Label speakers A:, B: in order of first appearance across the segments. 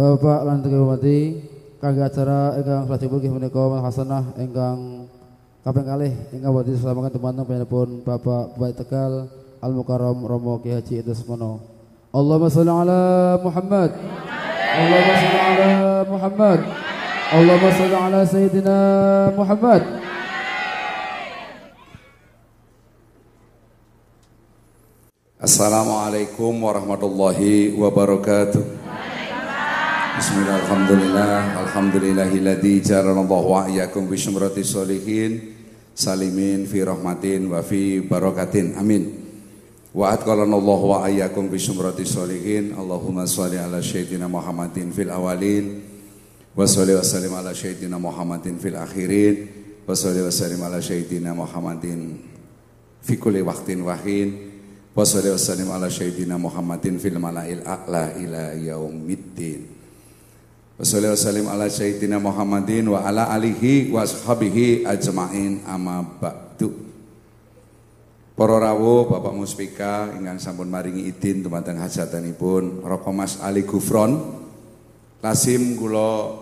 A: Bapak lan hormati kangge acara ingkang salajengipun inggih menika hasanah ingkang kaping kalih ingkang badhe sesamaken dumateng panjenenganipun Bapak Bupati Tegal Al Mukarram Romo Ki Haji Idrus Mono. Allahumma shalli ala Muhammad. Allahumma shalli ala Muhammad. Allahumma shalli ala Sayyidina Muhammad.
B: Assalamualaikum warahmatullahi wabarakatuh. Bismillah, alhamdulillahilladzi Allah wa iyyakum bi syumrati sholihin salimin fi rahmatin wa fi barakatin. Amin. Wa atqalana Allah wa iyyakum bi syumrati sholihin. Allahumma shalli ala sayyidina Muhammadin fil awalin wa shalli wa sallim ala sayyidina Muhammadin fil akhirin wa shalli wa sallim ala sayyidina Muhammadin fi kulli waqtin wahin. Wassalatu wassalamu ala sayyidina Muhammadin fil malail a'la ila yaumiddin. Wassalatu wassalamu ala sayyidina Muhammadin wa ala alihi wa ashabihi ajmain amma ba'du. Para rawuh Bapak Muspika ingkang sampun maringi idin dumateng hajatanipun Roko Mas Ali Gufron. Lasim kula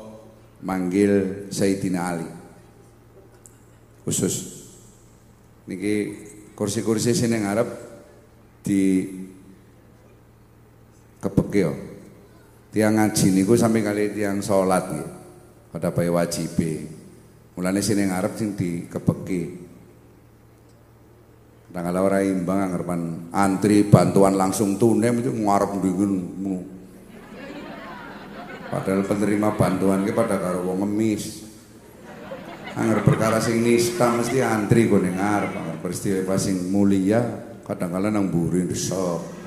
B: manggil Sayyidina Ali. Khusus niki kursi-kursi sini ngarep di kepeke yo. Tiang ngaji niku sampai kali tiang sholat nggih. Pada bayi wajib. Mulane sini ngarep sing di kepeke. Tanggal ora imbang ngarepan antri bantuan langsung tunai itu ngarep ndingin. Padahal penerima bantuan ki pada karo wong ngemis. Angger perkara sing nista mesti antri kene ngarep, angger peristiwa sing mulia kadang-kadang nang mburi desok.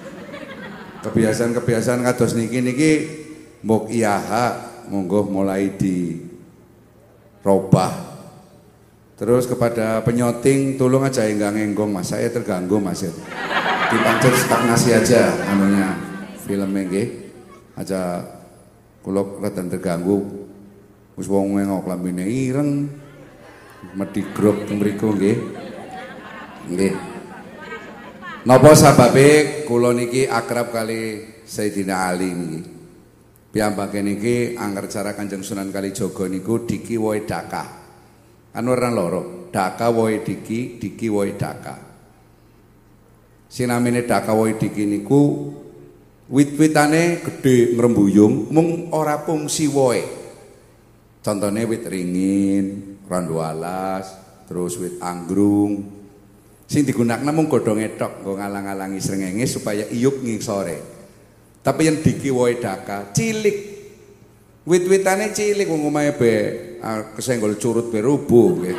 B: Kebiasaan-kebiasaan kados niki niki mbok iyaha monggo mulai di robah. Terus kepada penyoting tolong aja enggak ngenggong Mas, saya terganggu Mas. Dipancet stagnasi aja anunya filmnya nggih. Aja kula rada terganggu. Wis wong ngengok lambene ireng. Teng mriku nggih. Nggih. Napa sababe kula niki akrab kali Sayyidina Ali niki. Piyambake niki angger cara Kanjeng Sunan Kalijaga niku diki woe daka. Kan ora loro, daka woe diki, diki woe daka. Sinamine daka woe diki niku wit-witane gedhe ngrembuyung mung ora fungsi woe. Contone wit ringin, randu alas, terus wit anggrung, sing digunakan mung godhonge tok nggo ngalang-alangi srengenge supaya iyup ngisore. Tapi yang dikiwoi daka cilik. Wit-witane cilik wong omahe be kesenggol curut be rubuh.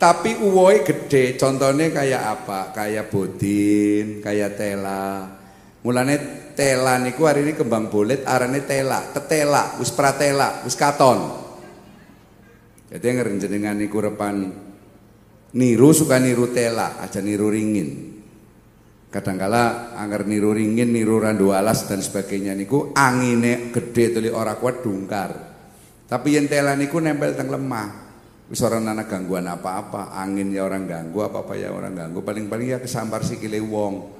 B: Tapi uwoe gede, contohnya kayak apa? Kayak bodin, kayak tela. Mulane tela niku hari ini kembang bolet arane tela, tetela, wis pratela. Jadi yang jenengan niku repan niru suka niru tela, aja niru ringin. Kadangkala anggar niru ringin, niru randu alas dan sebagainya niku angine gede tuli ora kuat dungkar. Tapi yang tela niku nempel teng lemah. Wis ora ana gangguan apa-apa, angin ya orang ganggu, apa-apa ya orang ganggu, paling-paling ya kesampar sikile wong.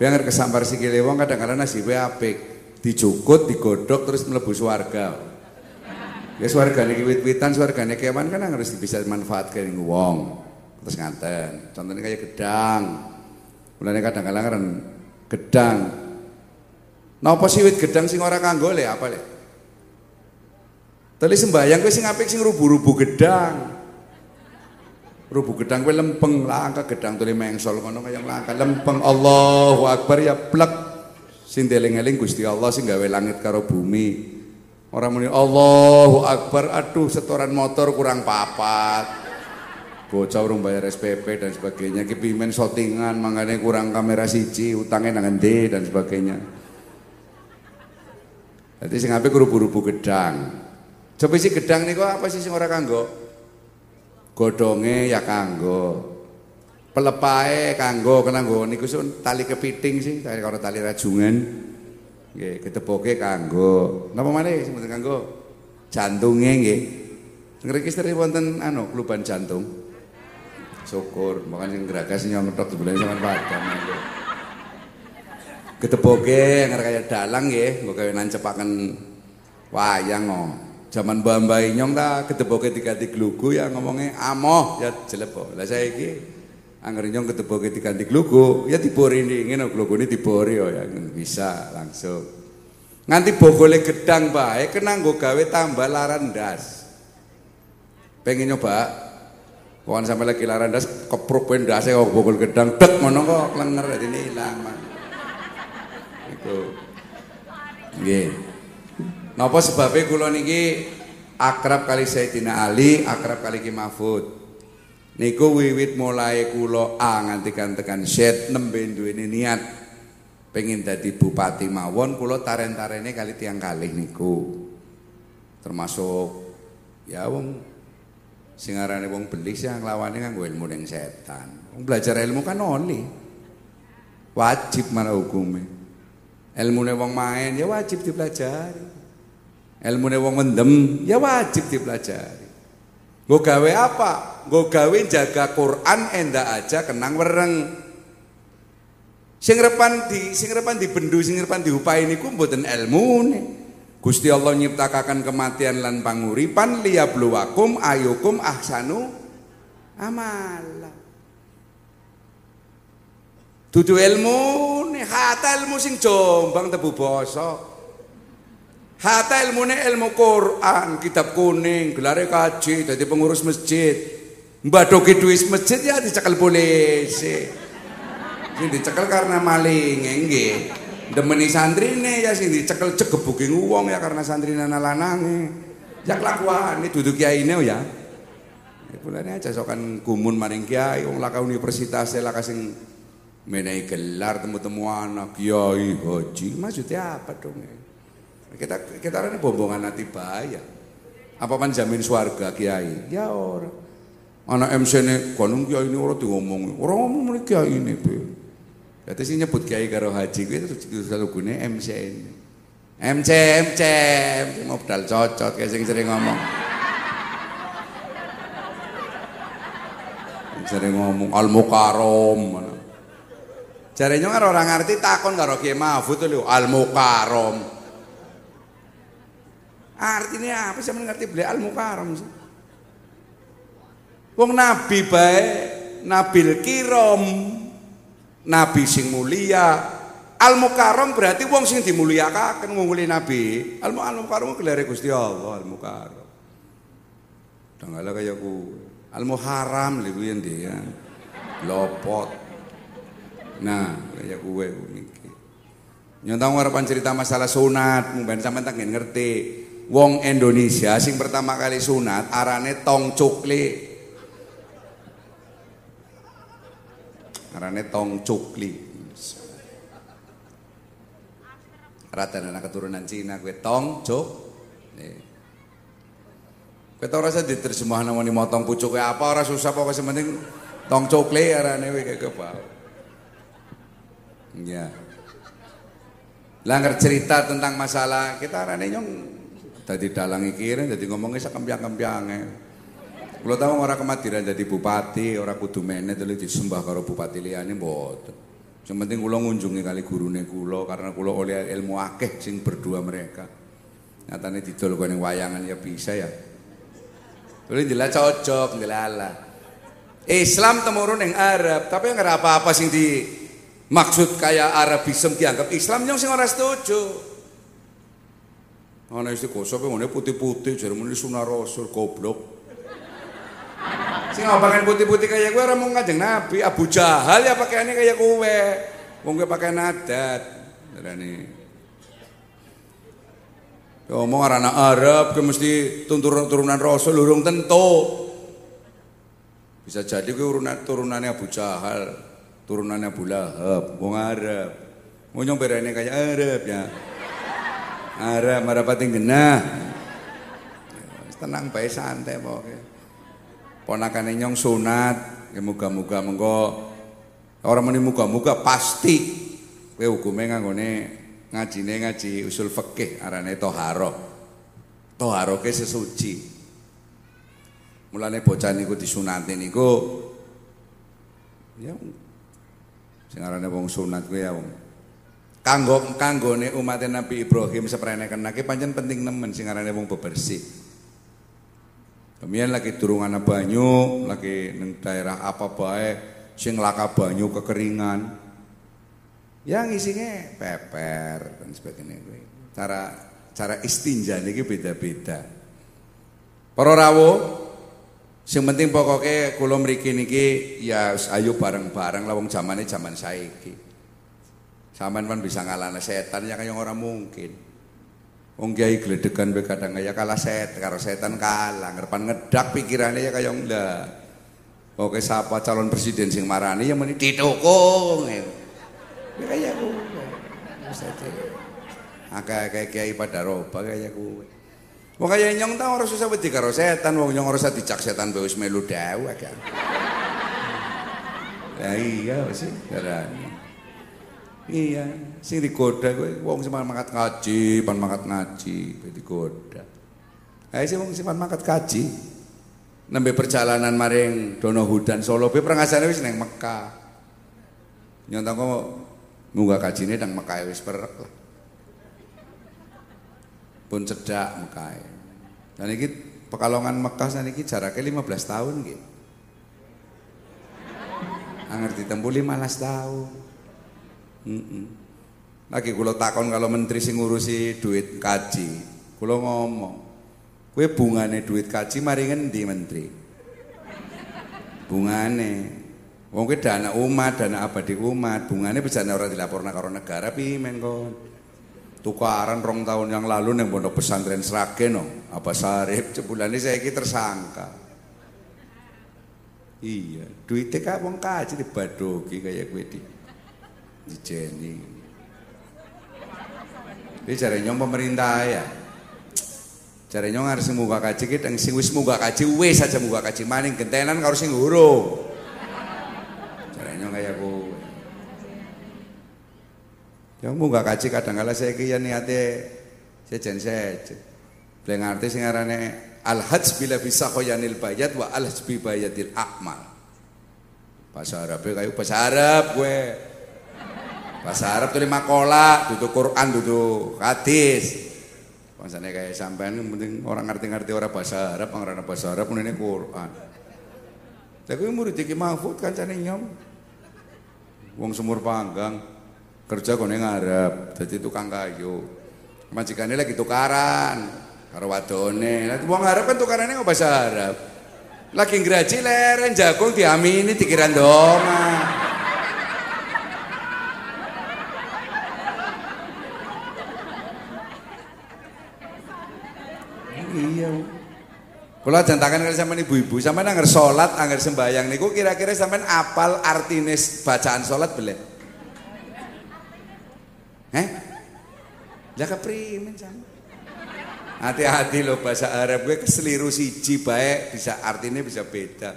B: Biar kesampar sikile wong kadang-kadang nasibe apik, dicukut, digodok terus mlebu swarga. Ya swargane wit-witan, swargane kewan kan harus bisa dimanfaatkan wong. Terus nganten. Contohnya kayak gedang. Mulane kadang-kadang kan gedang. Napa sih wit gedang sing ora kanggo le apa le? Tali sembayang kowe sing apik sing rubu-rubu gedang. Rubu gedang kowe lempeng langka gedang tuli mengsol ngono kaya langka lempeng Allahu Akbar ya plek. Sing eling-eling Gusti Allah sing gawe langit karo bumi. Orang muni Allahu Akbar, aduh setoran motor kurang papat. Bocah urung bayar SPP dan sebagainya, kepimen shootingan, mangane kurang kamera siji, utangnya nang endi dan sebagainya. Jadi sing apik rubu-rubu gedang. Coba sih gedang niku apa sih sing ora kanggo? Godonge ya kanggo. Pelepae kanggo kena nggo niku tali kepiting sih, tali karo tali rajungan. Nggih, keteboke kanggo. Napa maneh sing mboten kanggo? Jantunge nggih. Ngriki sering wonten anu kluban jantung. Syukur, makan sing geragas nyong tok sebelah sampean padang. Gedeboke ngar kaya dalang nggih, nggo gawe nancepaken wayang kok. Zaman Mbah Mbah Inyong ta gedeboke diganti glugu ya ngomongnya amoh ya jelepo. Lah saiki angger nyong gedeboke diganti glugu ya dibori ngene glugune dibori oh, ya bisa langsung. Nganti bogole gedang bae kena nggo gawe tambah laran ndas. Pengen nyoba? Kawan sampai lagi laran das kepruk pendase kok bogol gedang dek ngono kok klenger ini ilang. Iku. Nggih. Napa sebabnya kula niki akrab kali Sayyidina Ali, akrab kali Ki Mahfud. Niku wiwit mulai kula A nganti tekan Z nembe duweni niat pengen dadi bupati mawon kula taren-tarene kali tiang kalih niku. Termasuk ya wong Sing arane wong belis yang lawane nganggo ilmu ning setan. Wong belajar ilmu kan oli. Wajib mana hukume. Ilmune wong main ya wajib dipelajari. Ilmune wong mendem ya wajib dipelajari. Gue gawe apa? Gue gawe jaga Quran endak aja kenang wereng. Sing repan di sing repan di bendu sing repan diupahi niku mboten ilmune. Gusti Allah nyiptakakan kematian lan panguripan liyabluwakum ayukum ahsanu amala. Dudu ilmu nih hata ilmu sing jombang tebu bosok. Hata ilmu nih ilmu Quran, kitab kuning, gelare kaji, jadi pengurus masjid. Mbadoki duit masjid ya dicekal polisi. Ini dicekal karena maling, enggak demeni santrine ya sing dicekel cegebuking wong ya karena santrine ana lanange. Ya kelakuan itu duduk kiai ini ya. Ya bulane aja sokan gumun maring kiai wong laka universitas laka sing menehi gelar temu-temu anak kiai haji maksudnya apa dong ya? Kita kita ini bombongan hati bahaya. Apa pan jamin swarga kiai? Ya ora. Anak MC ini, konung kiai ini orang diomong, orang ngomong kiai ini, Kata sih nyebut kiai karo haji itu selalu gune MC ini. MC MC mau pedal cocot kayak sing sering ngomong. sering ngomong al mukarom Jarenya kan orang ngerti takon karo Kiai Mahfud lho al mukarom. Artinya apa? Sih ngerti beli al mukarom sih? Wong nabi bae nabil kirom nabi sing mulia. Al mukarram berarti wong sing dimulyakaken ngunguli nabi. Al mukarram gelare Gusti Allah al mukarram Tanggala kaya ku. Al muharram lho dia lopot. Nah kaya kuwe niki. Nyontang harapan cerita masalah sunat mungkin sampean tak ngerti wong Indonesia sing pertama kali sunat arane tong cukli Karena tong cukli. Rata anak keturunan Cina gue tong cuk. Kowe tau rasa diterjemah namanya motong pucuk apa ora susah pokoknya penting tong cukli arane kayak kebal. Ya. Langgar cerita tentang masalah kita arane nyong tadi dalang ikirin jadi ngomongnya sakempiang-kempiangnya. Kalau tahu orang kematiran jadi bupati, orang kudu menet itu disembah karo bupati liane mboten. Yang penting kula ngunjungi kali gurune kula karena kula oleh ilmu akeh sing berdua mereka. Nyatane didol kene wayangan ya bisa ya. Kuwi jelas cocok ngelala. Islam temurun yang Arab, tapi yang apa-apa sing di maksud kayak Arabisme dianggap Islam yang sing ora setuju. Ana istiqosah ngene putih-putih jare muni sunah rasul goblok. Sing ngomongan putih-putih kayak gue orang mau ngajeng Nabi, Abu Jahal ya pakaiannya kayak gue. Wong gue pakai nadat. Darani. Ya ngomong anak Arab ke mesti turunan turunan Rasul urung tentu. Bisa jadi urunan turunannya Abu Jahal, turunannya Abu Lahab, wong Arab. Mau berani kayak Arab ya. Arab pating genah. Tenang baik santai pokoknya ponakane nyong sunat ya muga-muga mengko. Orang muni muga-muga pasti. Kowe hukume nganggone ngajine ngaji usul fikih arane toharo. Toharo ke sesuci. Mulane bocah niku disunati niku. Ya sing arane wong sunat kuwi ya wong kanggo kanggone umat Nabi Ibrahim sepreneken nake pancen penting nemen sing aranane wong bebersih. Kemudian lagi turungan banyu, lagi neng daerah apa bae sing laka banyu kekeringan. Yang isinya peper dan sebagainya. Cara cara istinja niki beda-beda. Para rawuh sing penting pokoknya kula mriki niki ya ayo bareng-bareng lah wong zamane zaman saiki. Saman kan bisa ngalahne setan ya kaya orang mungkin. Wong kiai gledegan be kadang ya kalah set karo setan kalah, ngerpan ngedak pikirannya ya kaya ndak. Oke siapa calon presiden sing marani yang meni ditukung. Ya kaya ku. Akeh kayak kiai pada roba kaya ku. Wong kaya nyong ta ora susah wedi karo setan, wong nyong ora usah dicak setan wis melu kan. Ya iya sih, darane. Iya, sing digoda kowe wong sing mangkat ngaji, pan mangkat ngaji, digoda. Ae sing wong sing mangkat kaji. Nembe perjalanan maring Dono Hudan Solo pe prengasane wis nang Mekah. Nyontong kok munggah kajine nang Mekah wis perek. Pun cedak Mekah. Dan iki Pekalongan Mekah saniki jaraknya 15 tahun nggih. Anger ditempuh 15 tahun. Lagi kula takon kalau menteri sing ngurusi duit kaji, kula ngomong, kowe bungane duit kaji mari ngendi menteri? Bungane. Wong dana umat, dana abadi umat, bungane bisa ora dilaporna karo negara pimen kon. Tukaran rong tahun yang lalu neng pondok pesantren Sragen no, apa sarip jebulane saiki tersangka. Iya, duitnya kak wong kaji dibadogi kayak gue di dijeni. Cari nyong pemerintah ya. Cari nyong harus muga kaji kita, sing wis muga kaji wis saja muga kaji maning gentenan harus sing urung. Nyong kayak ku. Yang muga kaji kadang kala saya kaya niate sejen sejen. Beli ngerti sing arane al-hajj bila bisa khoyanil bayat wa al-hajj bi bayatil akmal. Bahasa Arab kayu bahasa Arab gue. Bahasa Arab lima kola, duduk Quran, duduk hadis. Bangsane kayak sampean penting orang ngerti-ngerti orang bahasa Arab, orang bahasa Arab ini Quran. Tapi murid iki Mahfud kancane nyom. Wong sumur panggang kerja kone ngarep, jadi tukang kayu. Majikane lagi tukaran karo wadone. Lah wong Arab kan tukarane bahasa Arab. Lagi ngraji leren jagung diamini dikira ndonga. Iya. Kula jantakan kali sampean ibu-ibu, sampean anger salat, anger sembayang niku kira-kira sampean apal artine bacaan salat bele? Eh? Lah keprimen sampean? Hati-hati loh bahasa Arab gue keseliru siji baik bisa artinya bisa beda.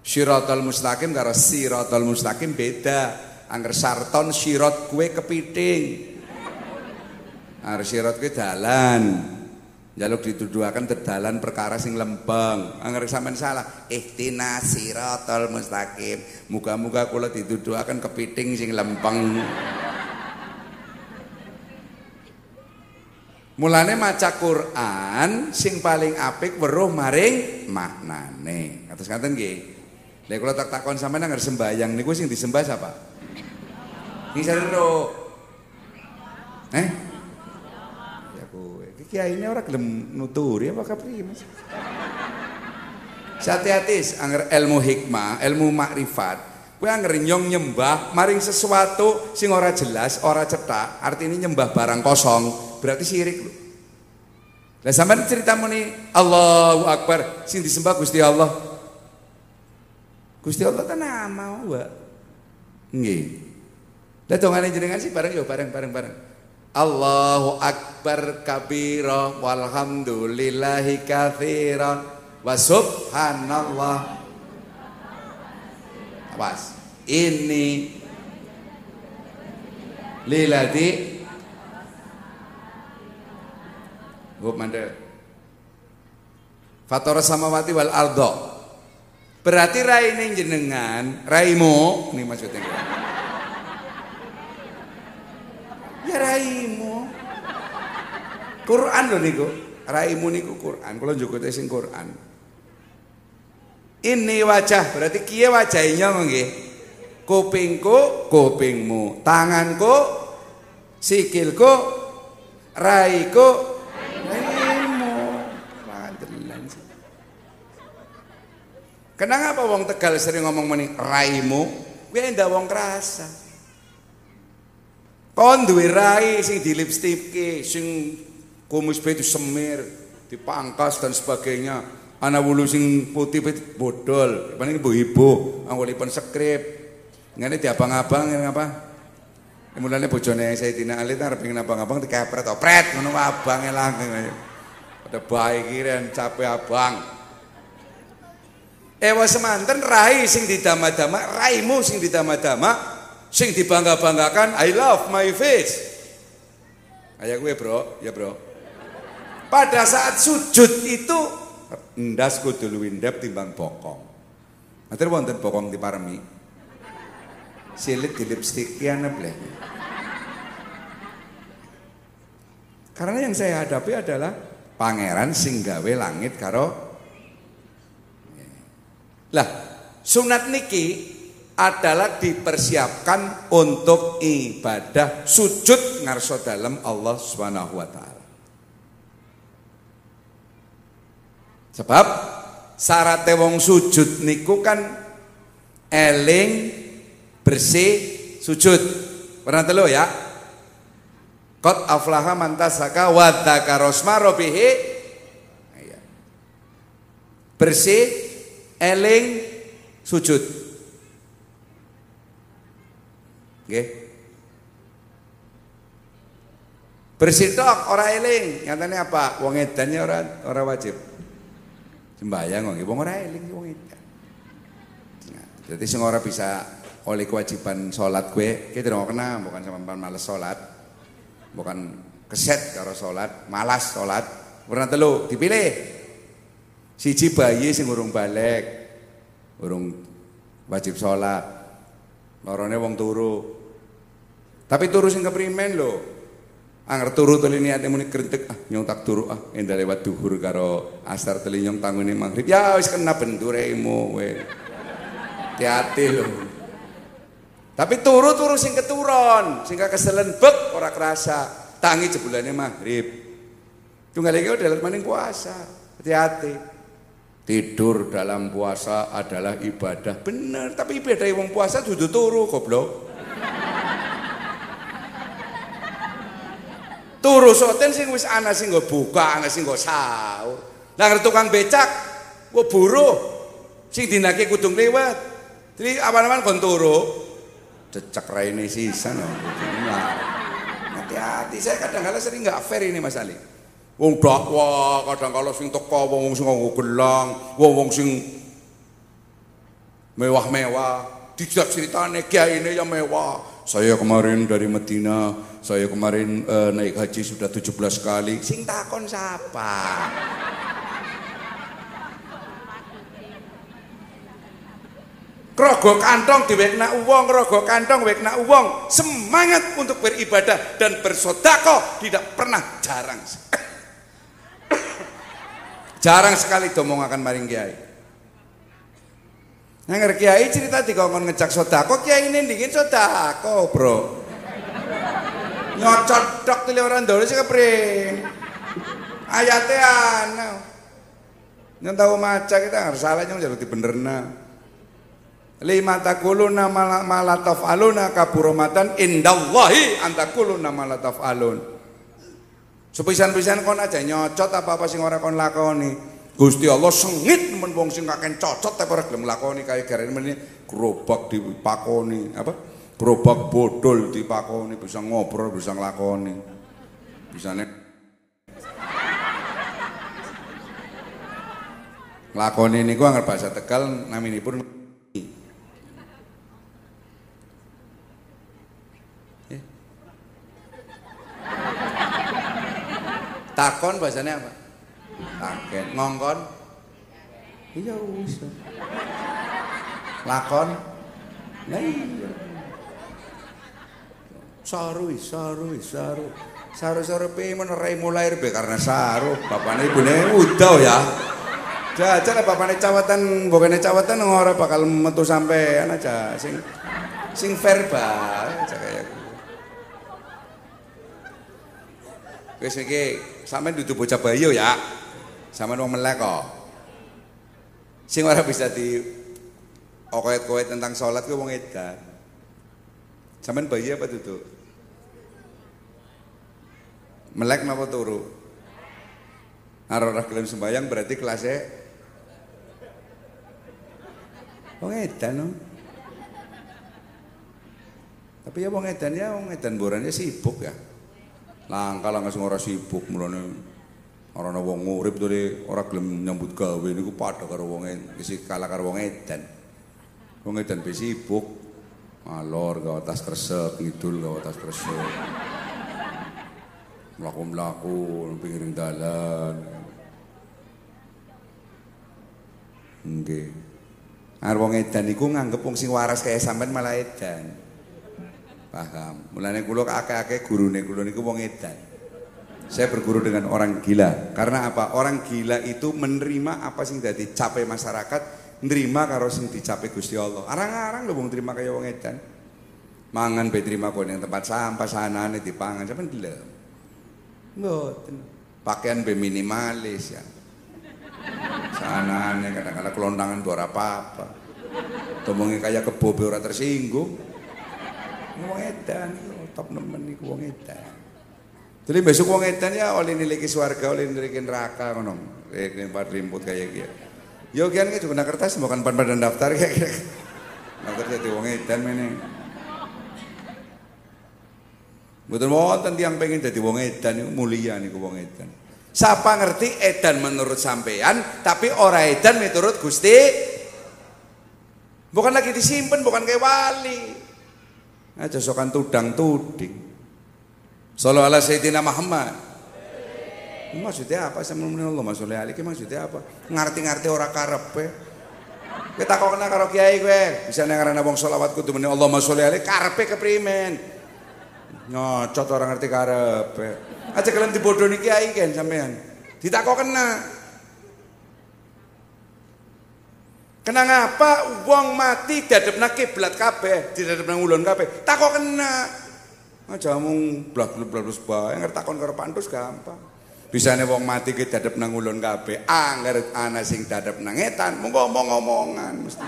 B: Syirotol mustaqim karo sirotol mustaqim beda. Angger sarton sirot gue kepiting. Angger sirot gue dalan. Jaluk dituduhaken terdalan perkara sing lembang. Angger sampean salah, ihtina siratal mustaqim. Muga-muga kula dituduhaken kepiting sing lempeng. Mulane maca Quran sing paling apik weruh maring maknane. Kados ngaten nggih. Lha kula tak takon sampean angger sembayang niku sing disembah? Sing seru. Eh? Ya kowe. Iki kiyaine ora gelem nuturi apa kapriye Mas? Hati-hati angger ilmu hikmah, ilmu makrifat. Kowe angger nyong nyembah maring sesuatu sing ora jelas, ora cetak, artinya nyembah barang kosong berarti syirik lho. Lah sampean cerita muni Allahu Akbar sing disembah Gusti Allah. Gusti Allah kan nama wa. Nggih. Lah dongane jenengan sih bareng yo bareng bareng bareng. Allahu Akbar kabira walhamdulillahi katsiran wa subhanallah. Awas. Ini lilati Gue manda. Fator samawati wal ardo. Berarti rai ini jenengan, raimu, ini maksudnya. Raimu. Quran lho niku. Raimu niku Quran. Kula njukute sing Quran. Ini wajah, berarti kiye wajahnya nggih? Kupingku, kupingmu. Tanganku, sikilku, raiku. Kenapa wong Tegal sering ngomong meni raimu? Kuwi ndak wong kerasa. Kon duwe rai sing dilipstike, sing kumis itu semir, dipangkas dan sebagainya. Ana wulu sing putih bodol, paling ibu ibu, anggolipun skrip. Ngene diabang-abang ngene apa? Mulane bojone Sayyidina Ali arep pengen abang-abang dikepret opret ngono abange langsung. Pada baik kiren capek abang. Ewa semanten rai sing didama-dama, raimu sing didama-dama, sing dibangga-banggakan, I love my face. Ayah gue bro, ya bro. Pada saat sujud itu ndas kudu luwindep timbang bokong. Matur wonten bokong diparemi. Silit di lipstick ana bleh. Karena yang saya hadapi adalah pangeran sing gawe langit karo lah, sunat niki adalah dipersiapkan untuk ibadah sujud ngarso dalam Allah Subhanahu wa taala. Sebab syarat wong sujud niku kan eling bersih sujud. Pernah telu ya? Qad aflaha man tasaka wa dzakara. Iya. Bersih eling sujud. Nggih. Bersih tok ora eling, nyatane apa? Wong edannya ora ora wajib. Sembayang wong wong ora eling wong edan. Nah, jadi sing ora bisa oleh kewajiban sholat gue, kita tidak kena, bukan sama males sholat, bukan keset karo sholat, malas sholat, pernah telu dipilih, Siji bayi sing urung balik. Urung wajib sholat. Lorone wong turu. Tapi turu sing keprimen lho. Angger turu teli niate muni grentek ah nyong tak turu ah endah lewat duhur karo asar teli nyong tangune maghrib. Ya wis kena benduremu we. Hati-hati lho. Tapi turu-turu sing keturun, sing keselen bek ora kerasa. Tangi jebulane maghrib. Tunggal iki udah maning puasa. Hati-hati. Tidur dalam puasa adalah ibadah. Bener, tapi ibadah wong puasa dudu turu goblok. Turu soten sing wis ana sing nggo buka, ana sing nggo sahur. Lah tukang becak, wo buruh sing dinake kudung lewat. Jadi awan-awan kon turu, cecek raine sisan. Hati-hati, saya kadang-kadang sering nggak fair ini Mas Ali. Wong dakwah kadang kala sing teko wong sing nganggo gelang, wong sing mewah-mewah, dijak ceritane kiyaine ya mewah. Saya kemarin dari Medina, saya kemarin uh, naik haji sudah 17 kali. Sing takon siapa? Krogo kantong diwekna uang, krogo kantong wekna uang. Semangat untuk beribadah dan bersodako tidak pernah jarang. Jarang sekali domong akan maring kiai. Nang kiai cerita dikongkon ngecak sodako, kiai ini dingin sodako bro. Nyocot dok tili orang dulu sih kepring. Ayatnya ana. Yang tahu maca kita harus salah nyong jadi dibenerna. Lima takuluna malataf aluna kaburomatan indallahi antakuluna malataf alun. Sepisan-pisan kon aja nyocot apa-apa sing ora kon lakoni. Gusti Allah sengit men wong sing kakek cocot tapi ora gelem lakoni kaya garene meneh gerobak dipakoni, apa? Gerobak bodol dipakoni, bisa ngobrol, bisa nglakoni. Bisane Lakoni niku anggar bahasa Tegal naminipun Takon bahasanya apa? Taken. Ngongkon? Iya wis. Lakon? Ya iya. Saru, saru, saru. Saru-saru pe menerai mulai be karena saru. Bapaknya ibune udah ya. Jajal bapaknya cawatan, bukannya cawatan ora bakal metu sampean aja sing sing verbal aja kayak Wis iki sampean dudu bocah bayo ya. Sampean wong melek kok. Sing ora bisa di okoet-koet tentang sholat ku wong edan. Sampean bayi apa duduk? Melek napa turu? Ora gelem sembayang berarti kelasnya Wong edan no. Tapi ya wong edan ya wong edan borannya sibuk ya. Langka lah ngasih ora sibuk mulane ora ana wong urip to ora gelem nyambut gawe niku padha karo wong isi kalah karo wong edan. Wong edan be sibuk. Alor gawa tas kresek, ngidul gawa tas kresek. Mlaku-mlaku nang pinggir dalan. Nggih. Arep wong edan iku nganggep wong sing waras kaya sampean malah edan. Paham. Mulane kula akeh-akeh gurune kula niku wong edan. Saya berguru dengan orang gila. Karena apa? Orang gila itu menerima apa sing dadi capai masyarakat, nerima karo sing dicapai Gusti Allah. Arang-arang lho wong terima kaya wong edan. Mangan be terima kok ning tempat sampah sanane dipangan sampean gelem. Mboten. Pakaian be minimalis ya. Sanane kadang-kadang kelontangan ora apa-apa. Tomongi kaya kebo ora tersinggung. Wong edan top nemen iku wong edan. Jadi besok wong edan ya oleh nilai swarga, oleh nilai neraka ngono. Lek empat rimput kayak gitu. Yo kian ki juga kertas bukan pan pada daftar kayak gitu. Daftar jadi wong edan meneh. Betul wonten tiang pengen jadi wong edan niku mulia niku wong edan. Siapa ngerti edan menurut sampean, tapi ora edan menurut Gusti. Bukan lagi disimpan, bukan kayak wali. Aja sokan tudang tuding. Sallallahu ala Sayyidina Muhammad. Maksudnya apa? Saya menurut Allah maksudnya aliki maksudnya apa? Ngerti-ngerti ora karepe. Kita kok kena karo kiai gue, bisa nengarana wong selawat kudu meni Allah sholli alaihi karepe keprimen. Nyocot orang ngerti karepe. Aja kalian dibodohi kiai kan sampean. Ditakok kena. Kena ngapa wong mati dadepna kiblat kabeh, didadepna ulun kabeh. Takok kena. Aja mung blak-blak bae ngerti takon karo pantus gampang. Bisane wong mati ki dadep nang ulun kabeh, angger ana sing dadep nang etan, mung ngomong-ngomongan mesti.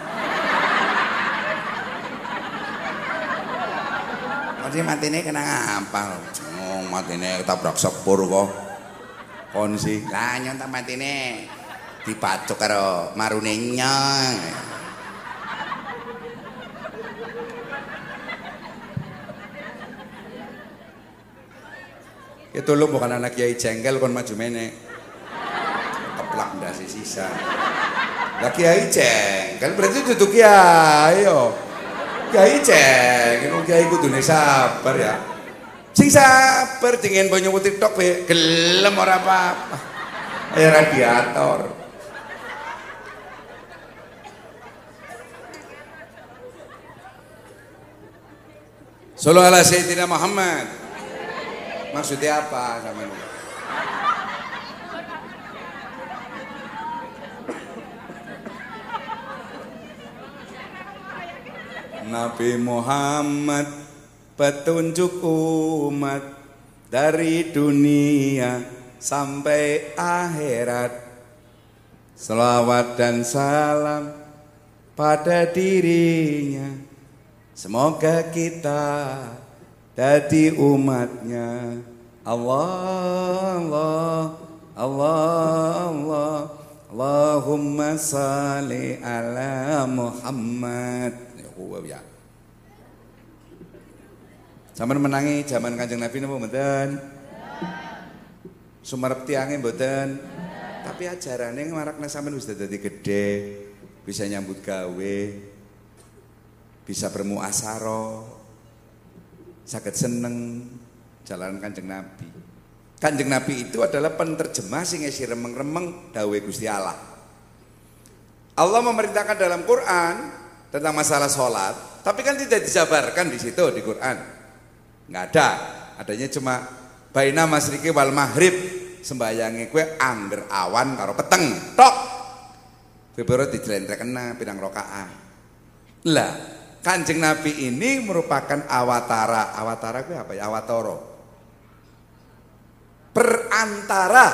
B: Mati matine kena ngapa? Oh, matine ketabrak sepur kok. Kon sih. Lah nyontak matine dipacuk karo marune nyong. Itu lu bukan anak kiai jengkel kon maju mene. Keplak ndase sisa. Lah kiai jengkel berarti duduk kiai yo. Kiai jengkel kiai kudune sabar ya. Sing sabar dingin banyu putih tok be gelem ora apa-apa. Ya radiator. Sallallahu alaihi Sayyidina Muhammad. Maksudnya apa sama ini? Nabi Muhammad petunjuk umat dari dunia sampai akhirat. Selawat dan salam pada dirinya. Semoga kita jadi umatnya Allah Allah Allah Allah Allahumma salli ala Muhammad ya Zaman menangi zaman Kanjeng Nabi napa mboten? Sumarep tiange mboten. Tapi ajarane marakna sampean wis dadi gede, bisa nyambut gawe, bisa bermuasaro, sakit seneng jalan kanjeng Nabi. Kanjeng Nabi itu adalah penerjemah sing isi remeng-remeng dawe Gusti Allah. Allah memerintahkan dalam Quran tentang masalah sholat, tapi kan tidak dijabarkan di situ di Quran. Nggak ada. Adanya cuma baina masriki wal maghrib sembayangi kue angger awan karo peteng. Tok. Baru kena pirang rokaat. Lah, Kanjeng Nabi ini merupakan awatara. Awatara kue apa ya? Awatoro. Perantara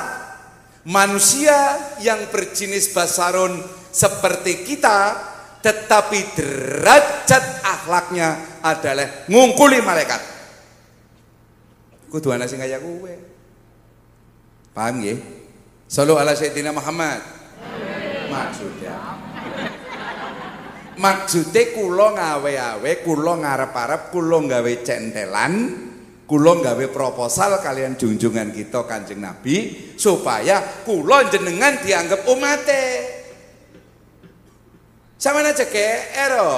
B: manusia yang berjenis basarun seperti kita tetapi derajat akhlaknya adalah ngungkuli malaikat. Kudu ana sing kaya kowe. Paham nggih? Sallu ala Sayyidina Muhammad. Maksudnya Maksudnya kulo ngawe-awe, kulo ngarep-arep, kulo nggawe centelan, kulo nggawe proposal kalian junjungan kita Kanjeng Nabi supaya kulo jenengan dianggap umate. Sama aja ero.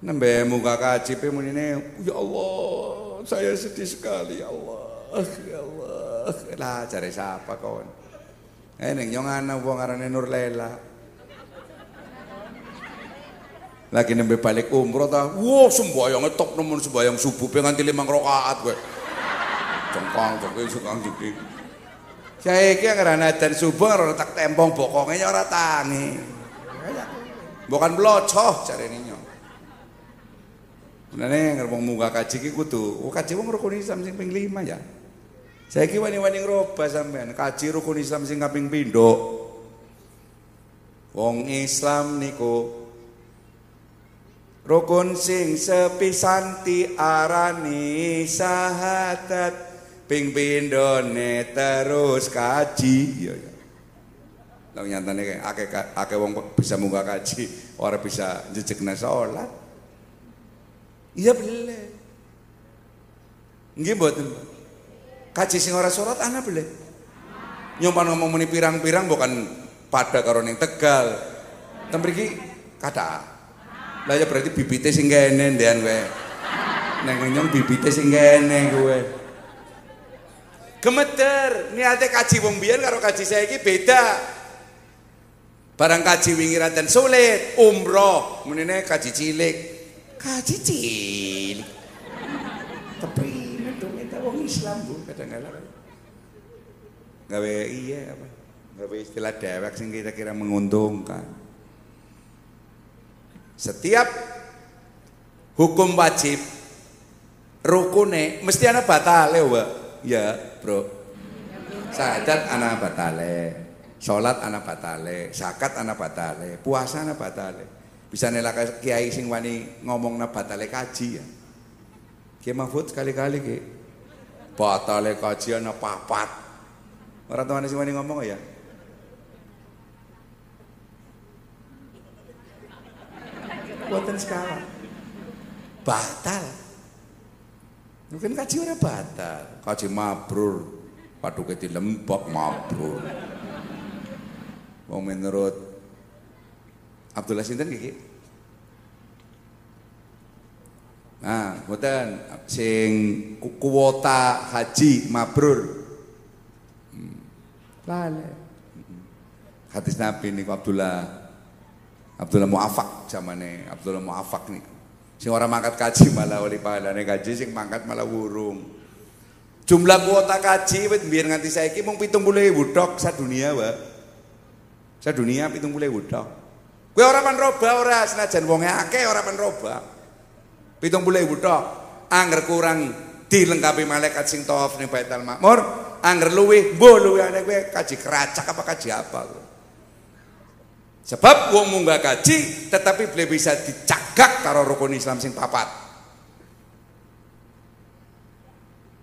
B: Nembe muka kaji ini, ya Allah, saya sedih sekali ya Allah, ya Allah. Lah cari siapa kawan? Eh neng nyong ana wong arane Nur Lagi nembe balik umroh ta. Wow, sembayang top nemen sembayang subuh nganti limang rakaat kowe. Cengkang kowe sukang dikit. Saiki ngarana dan subuh ora tak tempong bokonge ora tangi. Bukan blocoh ini. Mulane ngerwong munggah kaji ki kudu, oh kaji wong rukun Islam sing ping 5 ya. Saiki wani-wani ngroba sampean, kaji rukun Islam sing kaping pindho. Wong Islam niku rukun sing sepisanti arani sahadat ping pindhone terus kaji ya ya. Lah nyatane akeh akeh wong bisa munggah kaji, ora bisa jejekna salat. Iya boleh. Nggih mboten. Kaji sing ora surat ana boleh. Nyompan ngomong muni pirang-pirang bukan pada karo ning Tegal. Ten mriki kata. Lah ya berarti bibite sing kene ndean kowe. Neng nyong bibite sing kene kowe. Gemeter, niate kaji wong biyen karo kaji saiki beda. Barang kaji wingi dan sulit, umroh, menene kaji cilik, kaji cilik tapi itu minta wong Islam bu kadang-kadang gawe iya apa gawe istilah dewek sing kira-kira menguntungkan setiap hukum wajib rukune mesti ana batale wa ya bro sadat ana batale salat ana batale zakat ana batale puasa ana batale bisa nelak kiai sing wani ngomong na batale kaji ya. Kiai Mahfud sekali-kali ki. Batale kaji ana papat. Orang tuane sing wani ngomong ya. Buatan skala. Batal. Mungkin kaji ora batal. Kaji mabrur. Paduke dilembok mabrur. Wong menurut Abdullah sinten nggih? Nah, mboten sing kuota haji mabrur. Hmm. Lale. Hmm. Hadis Nabi niku Abdullah Abdullah Muafak zamane Abdullah Muafak niku. Sing ora mangkat kaji malah oleh pahalane kaji sing mangkat malah wurung. Jumlah kuota kaji wit biar nganti saiki mung 70.000 tok sadunia, Pak. Sadunia 70.000 tok. Kowe ora roba ora senajan wonge akeh ora panroba. 70.000 tok. Angger kurang dilengkapi malaikat sing tawaf ning Baitul Makmur, angger luwih mbuh luwihane kowe kaji keracak apa kaji apa. Sebab wong munggah kaji tetapi boleh bisa dicagak karo rukun Islam sing papat.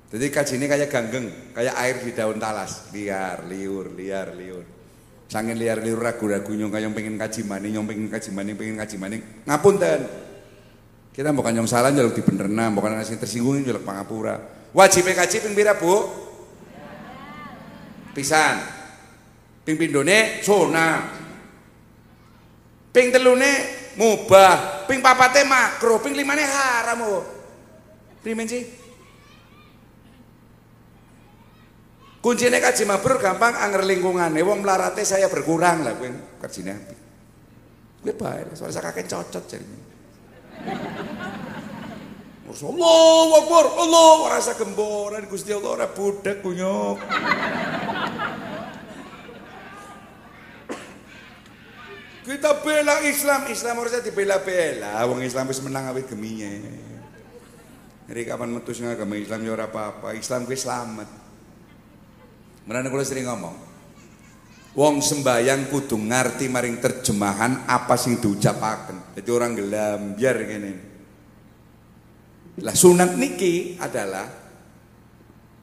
B: Jadi kaji ini kayak ganggeng, kayak air di daun talas, liar, liur, liar, liur. Sangin liar liur ragu-ragu nyong kayong pengen kaji maning, nyong pengen kaji maning, pengen kaji maning. Ngapunten. Kita bukan nyong salah jaluk di benerna, bukan ana sing tersinggung jaluk pangapura. Wajib kaji ping pira, Bu? Pisan. Ping pindone sunah. Ping telune mubah, ping papate makro, ping limane haram, Bu. Primen sih? Kuncinya kaji mabrur gampang anger lingkungannya. Wong melarate saya berkurang lah kowe kajine api. Kowe bae, soalnya kakek cocot jadi. Allahu Akbar, Allah rasa gemboran Gusti Allah ora budak kunyuk. Kita bela Islam, Islam harusnya dibela-bela. Wong Islam wis menang awit geminya. Jadi kapan metu sing agama Islam ya apa-apa. Islam kuwi slamet. Menane kula sering ngomong. Wong sembayang kudu ngerti maring terjemahan apa sing diucapaken. Jadi orang gelam biar ngene. Lah sunat niki adalah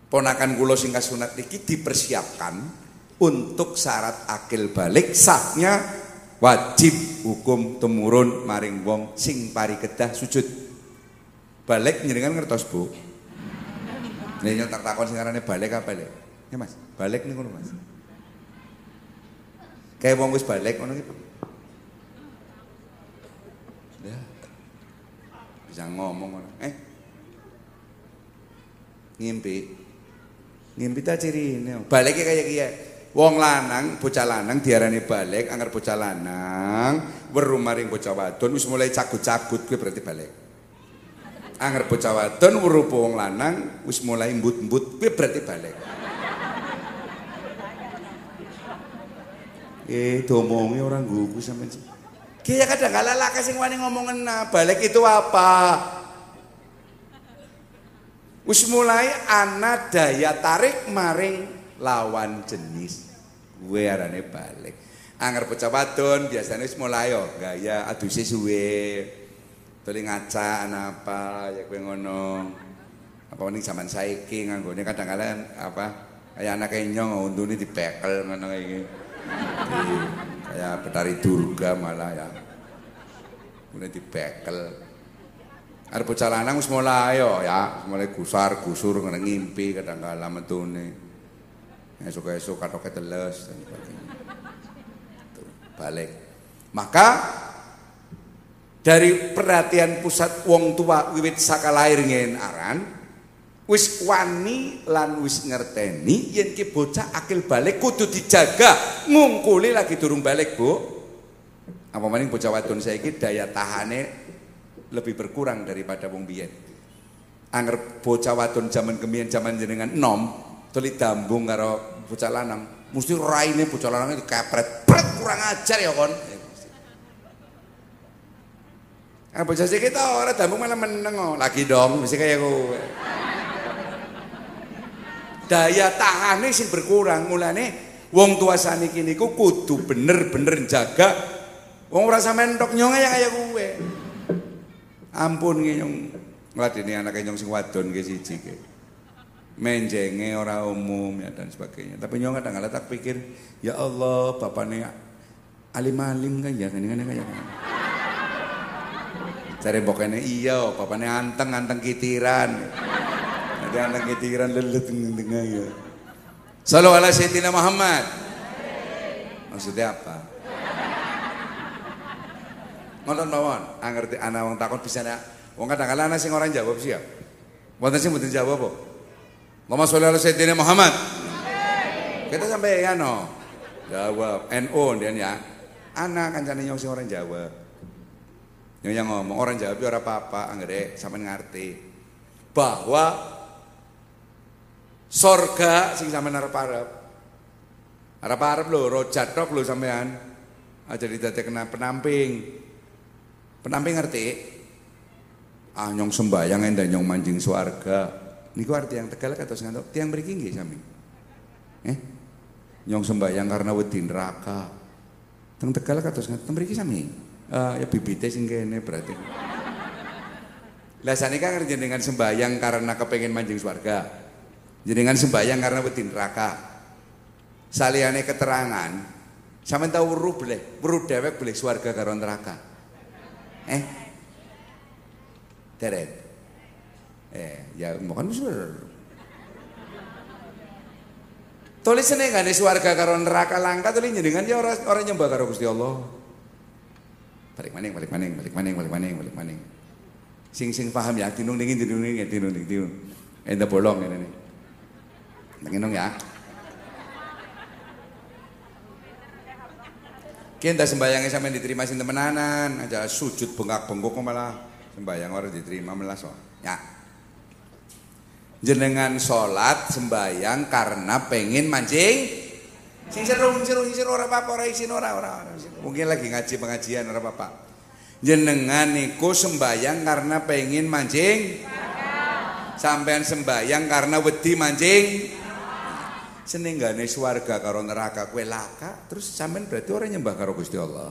B: ponakan kula sing sunat niki dipersiapkan untuk syarat akil balik sahnya wajib hukum temurun maring wong sing pari kedah sujud. Balik nyenengan ngertos bu? Yang tak takon sing arane balik apa balik ya mas. Balik nih mas. Kayak wong wis balik ngono gitu. Ya. Bisa ngomong eh. Ngimpi. Ngimpi tak ciri ini baliknya kayak kia Wong lanang, bocah lanang diarani balik, anggar bocah lanang weru maring bocah wadon wis mulai cagut-cagut kuwi berarti balik. Anggar bocah wadon weru wong lanang wis mulai embut-embut kuwi berarti balik. Eh, domongi orang gugu sampean. Kaya kadang kala laka sing wani ngomongen nah, balik itu apa? Wis mulai ana daya tarik maring lawan jenis gue arane balik. Angger pecah wadon biasanya wis mulai yo gaya aduse suwe. Tuli ngaca apa ya gue ngono. Apa ning zaman saiki nganggone kadang-kadang apa kayak anak nyong untune dipekel ngono gini. Kayak petari durga malah ya. Mulai dipekel arep bocah lanang wis mulai yo ya mulai gusar gusur ngimpi kadang-kadang metune esok-esok katoknya teles dan sebagainya. Balik. Maka dari perhatian pusat wong tua wiwit saka lahir ngen aran wis wani lan wis ngerteni yen ki bocah akil balik kudu dijaga. Ngungkuli lagi durung balik bu. Apa maning bocah wadon saiki daya tahane lebih berkurang daripada wong biyen. Anger bocah wadon zaman kemien zaman jenengan nom tuli dambung karo bocah lanang. Mesti raine bocah itu kepret pret kurang ajar ya kon. Ah bocah sih kita orang dambung malah meneng oh. lagi dong mesti kayak gue daya tahannya sih berkurang. Mulane wong tua saniki niku kudu bener-bener jaga. Wong rasa mentok nyong ya kayak gue ampun nyong. Ngladeni anak nyong sing wadon ke siji ke menjenge orang umum ya dan sebagainya. Tapi nyong kadang-kadang tak pikir ya Allah bapaknya alim-alim kan ya kan kan kan cari bokene iya bapaknya anteng anteng kitiran. Nanti anteng kitiran lelet tengah ya. Salam ala Sayyidina Muhammad. Maksudnya apa? Nonton mawon. Angerti anak wong takut bisa nak wong kadang-kadang ana sing orang jawab ya wonten sing mboten jawab apa Sholli ala Sayyidina Muhammad kita sampai ya no jawab NO dan ya anak kancane nyong sing orang Jawa. Nyong yang ngomong orang Jawa ora apa-apa, anggere sampean ngerti bahwa sorga sing sampean arep-arep. Arep-arep lho, rojat tok lho sampean. Aja kena penamping. Penamping ngerti? Ah nyong sembayang endah nyong manjing swarga. Niku arti yang tegal kata sing tiang mriki nggih sami. Eh? Nyong sembayang karena wedi neraka. Teng Tegal kados ngaten mriki sami. Uh, ya bibite sing kene berarti. Lah sanika kan jenengan sembayang karena kepengen manjing swarga. Jenengan sembayang karena wedi neraka. Saliyane keterangan, sampean tahu weruh boleh, weruh dewek boleh swarga karo neraka. Eh? Deret. Eh, ya bukan sudah Tulisane gak swarga karo neraka langka tulis jenengan ya orang orang nyembah karo Gusti Allah. Balik maning, balik maning, balik maning, balik maning, balik maning. Sing sing paham ya, tinung dingin, tinung dingin, tinung dingin, tinung. Enda bolong ini nih. Tenginong ya. Kita sembayangnya sampai diterima sing temenanan, aja sujud bengkak bengkok malah sembayang orang diterima melas Ya. Jenengan sholat sembayang karena pengen mancing Sing seru, seru ora. Mungkin lagi ngaji pengajian ora apa-apa. Jenengan niku sembayang karena pengen mancing. Sampean sembayang karena wedi mancing. Senenggane swarga karo neraka kue laka, terus sampean berarti orang nyembah karo Gusti Allah.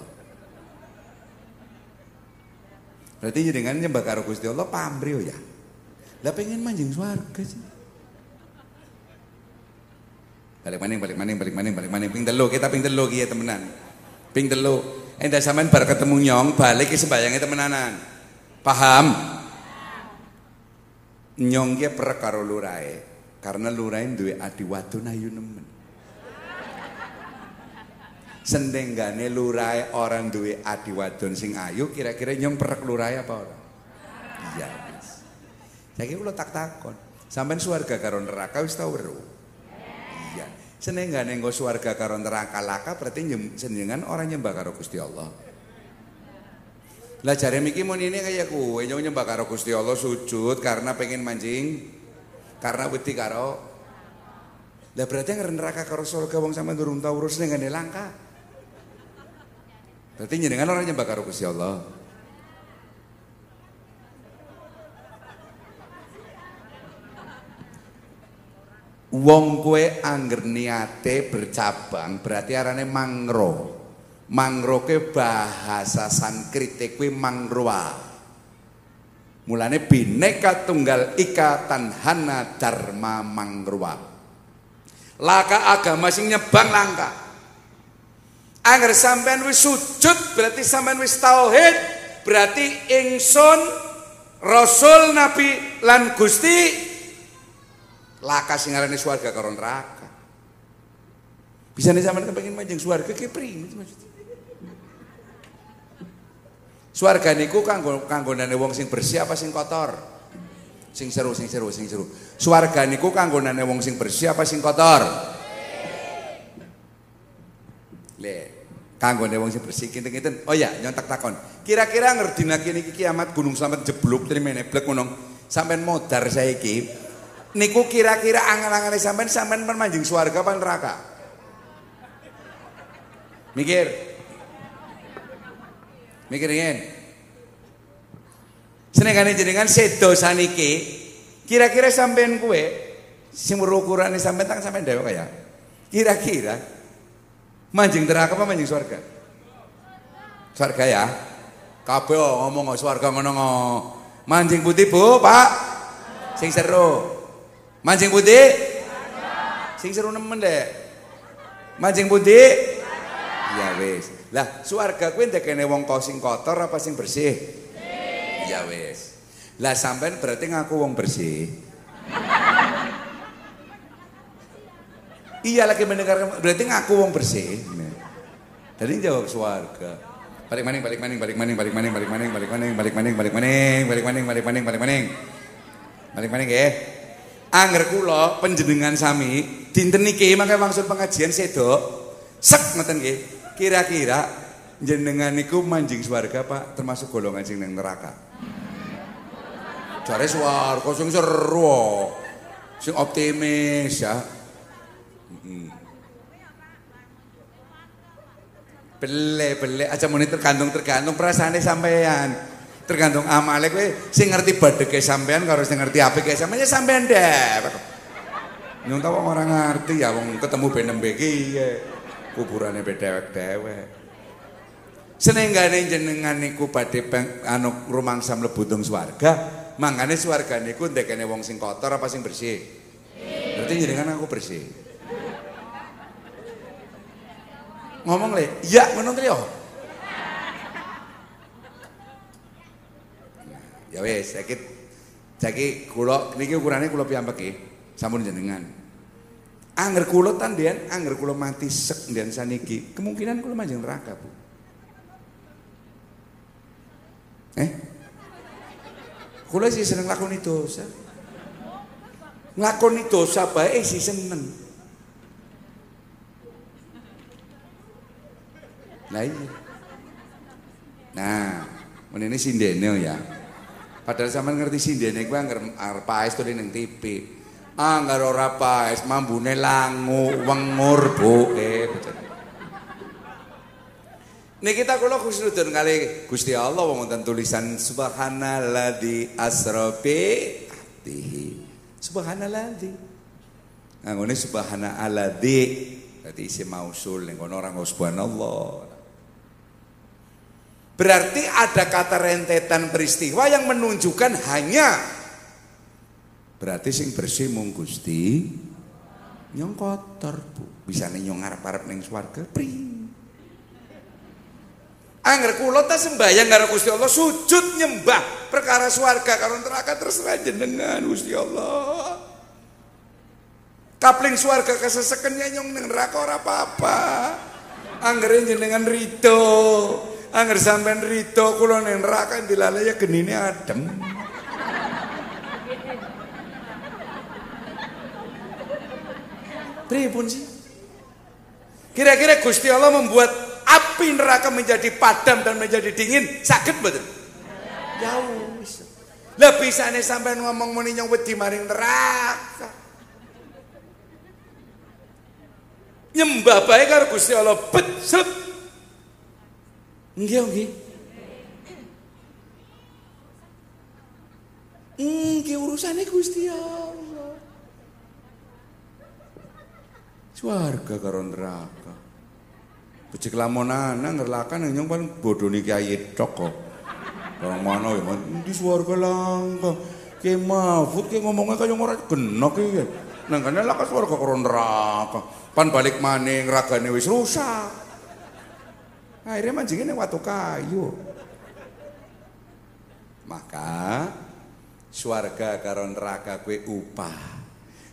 B: Berarti jenengan nyembah karo Gusti Allah pamrih ya. Lah pengen manjing swarga sih. Balik maning, balik maning, balik maning, balik maning. Ping telu, kita ping telu ya temenan. Ping telu. Endah sampean bar ketemu nyong, balik ke sembayangnya temenanan. Paham? Nyong karo lurae. Karena lurae duwe adi wadon ayu nemen. Sendenggane lurae orang duwe adi wadon sing ayu, kira-kira nyong perek lurae apa ora? Iya. Saiki kula tak takon. Sampeyan swarga karo neraka wis tau weruh. Senenggane nggo swarga karo neraka laka berarti senengan orang nyembah karo Gusti Allah. Lah jare miki mun ini kaya kowe nyembah karo Gusti Allah sujud karena pengen mancing karena wedi karo Lah berarti yang neraka karo surga wong sampean durung tau urus senengane langka. Berarti jenengan orang nyembah karo Gusti Allah. Wong kue angger niate bercabang berarti arane mangro. Mangro ke bahasa Sanskrit kue mangroa. Mulane bineka tunggal ika tanhana dharma mangroa. Laka agama sing nyebang langka. Angger sampean wis sujud berarti sampean wis tauhid, berarti ingsun Rasul Nabi lan Gusti laka sing aranane swarga karo neraka. Bisa nih sampean kepengin manjing swarga ki priye maksudnya. Swarga niku kanggo kanggonane wong sing bersih apa sing kotor? Sing seru, sing seru, sing seru. Swarga niku kanggonane wong sing bersih apa sing kotor? Le, kanggone wong sing bersih kinten-kinten. Oh ya, nyontak takon. Kira-kira ngerti niki kiamat Gunung Slamet jeblok terima neblek ngono. Sampean modar saiki niku kira-kira angan-angane sampean sampean manjing swarga apa neraka? Mikir. Mikir ingin. Senengane jenengan sedo saniki kira-kira sampean kue sing ukurane sampean tak sampean dhewe kaya. Kira-kira manjing neraka apa manjing swarga? Swarga ya. Kabeh ngomong swarga ngono Manjing putih, Bu, Pak. Sing seru. Mancing putih? Sing seru nemen deh. Mancing putih? Ya wis. Lah swarga kuwi ndekene wong sing kotor apa sing bersih? Ya wis. Lah sampean berarti ngaku wong bersih. iya lagi mendengar berarti ngaku wong bersih. Tadi jawab swarga. Balik maning, balik maning, balik maning, balik maning, balik maning, balik maning, balik maning, balik maning, balik maning, balik maning, balik maning. Balik maning ya. Angger kula panjenengan sami dinten niki mangke maksud pengajian sedo sek ngoten nggih. Kira-kira jenengan niku manjing swarga Pak termasuk golongan sing ning neraka. Jare swarga sing seru. Sing optimis ya. Bele bele aja muni tergantung tergantung perasaane sampean. Tergantung amale kowe sing ngerti badheke sampean karo sing ngerti apike sampean ya sampean deh. Nyong tau ora ngerti ya wong ketemu benembe iki ya kuburane bedewek-dewek. Senenggane jenengan niku badhe anu rumangsa mlebu dong swarga, mangane swarga niku ndekene wong sing kotor apa sing bersih? Berarti jenengan aku bersih. Ngomong le, iya ngono to Ya wes, sakit saiki kula niki ukurane kula piyambake sampun jenengan. Angger kula tandian, angger kula mati sek ndian saniki, kemungkinan kula manjing neraka, Bu. Eh? Kula sih seneng lakoni dosa. Nglakoni dosa bae sih seneng. Nah iya. Nah, menene sindene ya. Padahal sampean ngerti sindene kuwi anggar arep paes tuh ning TV. Anggar ora paes mambune langu wengur buke. Nih kita kula khusnudun kali Gusti Allah wonten tulisan subhanalladzi asra bi atihi. Subhanalladzi. Nggone subhanalladzi. Dadi isi mausul ning kono ora subhanallah. Berarti ada kata rentetan peristiwa yang menunjukkan hanya berarti sing bersih mung Gusti nyong kotor Bu. Bisa nyong ngarep-arep ning swarga pri. Angger kula ta sembayang karo Gusti Allah sujud nyembah perkara swarga karo neraka terserah jenengan Gusti Allah. Kapling swarga keseseken nyong ning neraka apa-apa. Anggere jenengan rito. Angger sampean rito kula ning neraka dilale ya genine adem. Pripun sih? Kira-kira Gusti Allah membuat api neraka menjadi padam dan menjadi dingin, sakit betul? Jauh. Lah bisane sampean ngomong muni nyong wedi maring neraka. Nyembah bae karo Gusti Allah bet Nggih, nggih. Nggih urusane Gusti Allah. Swarga karo neraka. Becik lamonana ngerlakan nyong paling bodoh nih kiai tok kok. Orang mana ya, di swarga langka. Ki mahfud ki ngomongnya kaya ora genok iki. Nang kene lah swarga karo neraka. Pan balik maning ragane wis rusak. Akhirnya mancingin yang watu kayu. Maka swarga karo neraka kue upah.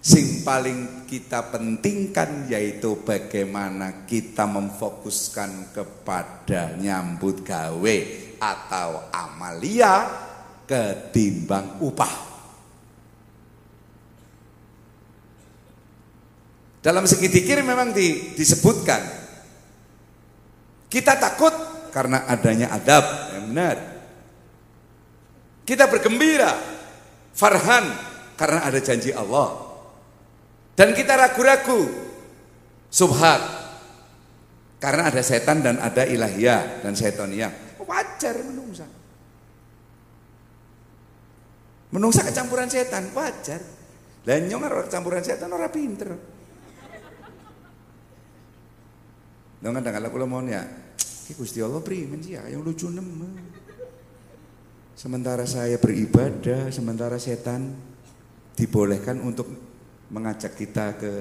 B: Sing paling kita pentingkan yaitu bagaimana kita memfokuskan kepada nyambut gawe atau amalia ketimbang upah. Dalam segi dikir memang di, disebutkan kita takut karena adanya adab, yang benar. Kita bergembira, farhan karena ada janji Allah. Dan kita ragu-ragu, subhat karena ada setan dan ada ilahiyah dan setonia. Wajar menungsa. Menungsa kecampuran setan, wajar. Dan nyong kecampuran setan orang pinter. Dong kan kalau kula mau ya, ki Gusti Allah primen sih ya yang lucu nema. Sementara saya beribadah, sementara setan dibolehkan untuk mengajak kita ke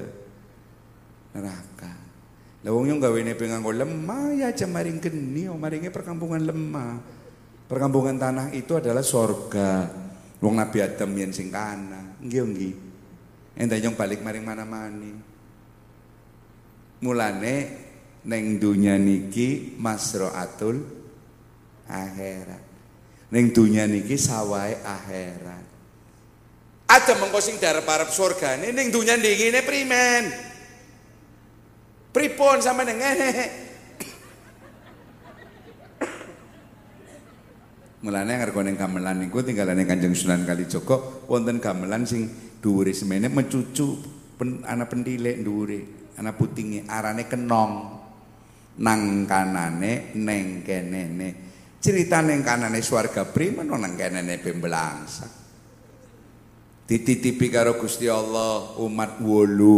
B: neraka. Lah wong yang gawe ne penganggo lemah ya aja maring geni, oh, maringnya perkampungan lemah. Perkampungan tanah itu adalah sorga. Wong Nabi Adam yen sing kana. Nggih nggih. Yang balik maring mana-mani. Mulane neng dunia niki masroatul akhirat. Neng dunia niki sawai akhirat. Ada mengkosing darah para surga ini neng dunia niki ini primen. Pripon sama neng Mulane ning gamelan niku tinggalane Kanjeng Sunan Kalijaga wonten gamelan sing dhuwure semene mencucu pen, ana pentilek dhuwure, ana arane kenong nang kanane neng kenene. Cerita neng kanane swarga primen nang kenene pembelangsa dititipi karo Gusti Allah umat wolu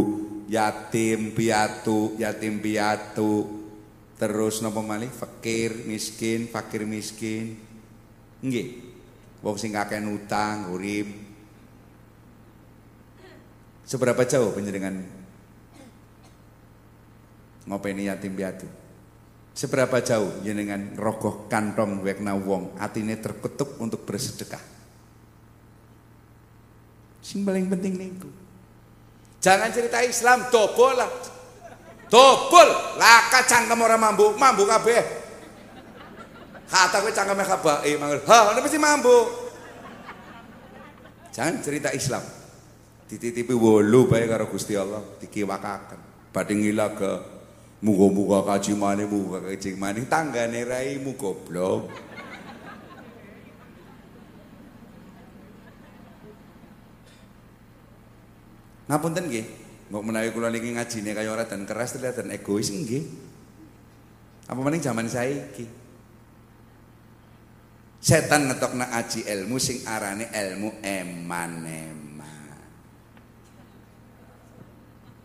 B: yatim piatu yatim piatu. Terus napa malih? Fakir miskin fakir miskin. Nggih. Wong sing akeh utang urip. Seberapa jauh penjenengan? Ngopeni yatim piatu Seberapa jauh jenengan rogoh kantong wekna wong atine terketuk untuk bersedekah. Sing paling penting niku. Jangan cerita Islam dobol lah. Dobol, laka cangkem ora mambu, mambu kabeh. Kata kowe cangkeme kabake mangkel. Ha, mesti mambu. Jangan cerita Islam. Dititipi wolu bae karo Gusti Allah dikiwakaken. Badhe ngilaga Muka muka kaji muka muga mani, tangga nerai raimu blok. Ngapunten nggih, mau menawi kula niki ngajine kaya ora dan keras dan egois nggih. Apa maning zaman saiki? Setan ngetok na aji ilmu sing arane ilmu emanem.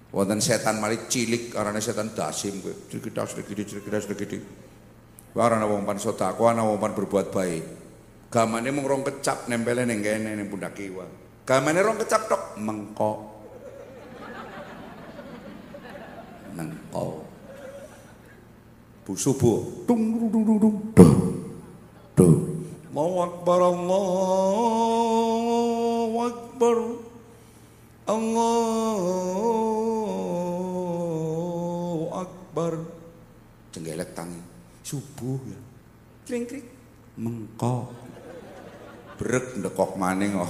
B: Wonten setan mari cilik arane setan dasim kowe. Cilik cilik cilik cilik cilik. Warana wong pan sedekah ana wong pan berbuat baik. Gamane mung rong kecap nempele ning kene ning pundak kiwa. Gamane rong kecap tok mengkok. Mengkok. Bu subuh. Dung dung dung dung dung. Duh. Allahu Akbar Allahu Akbar. Allahu Akbar. Jenggelek tangi. Subuh ya. Kring kring. Mengkok brek ndekok maning oh.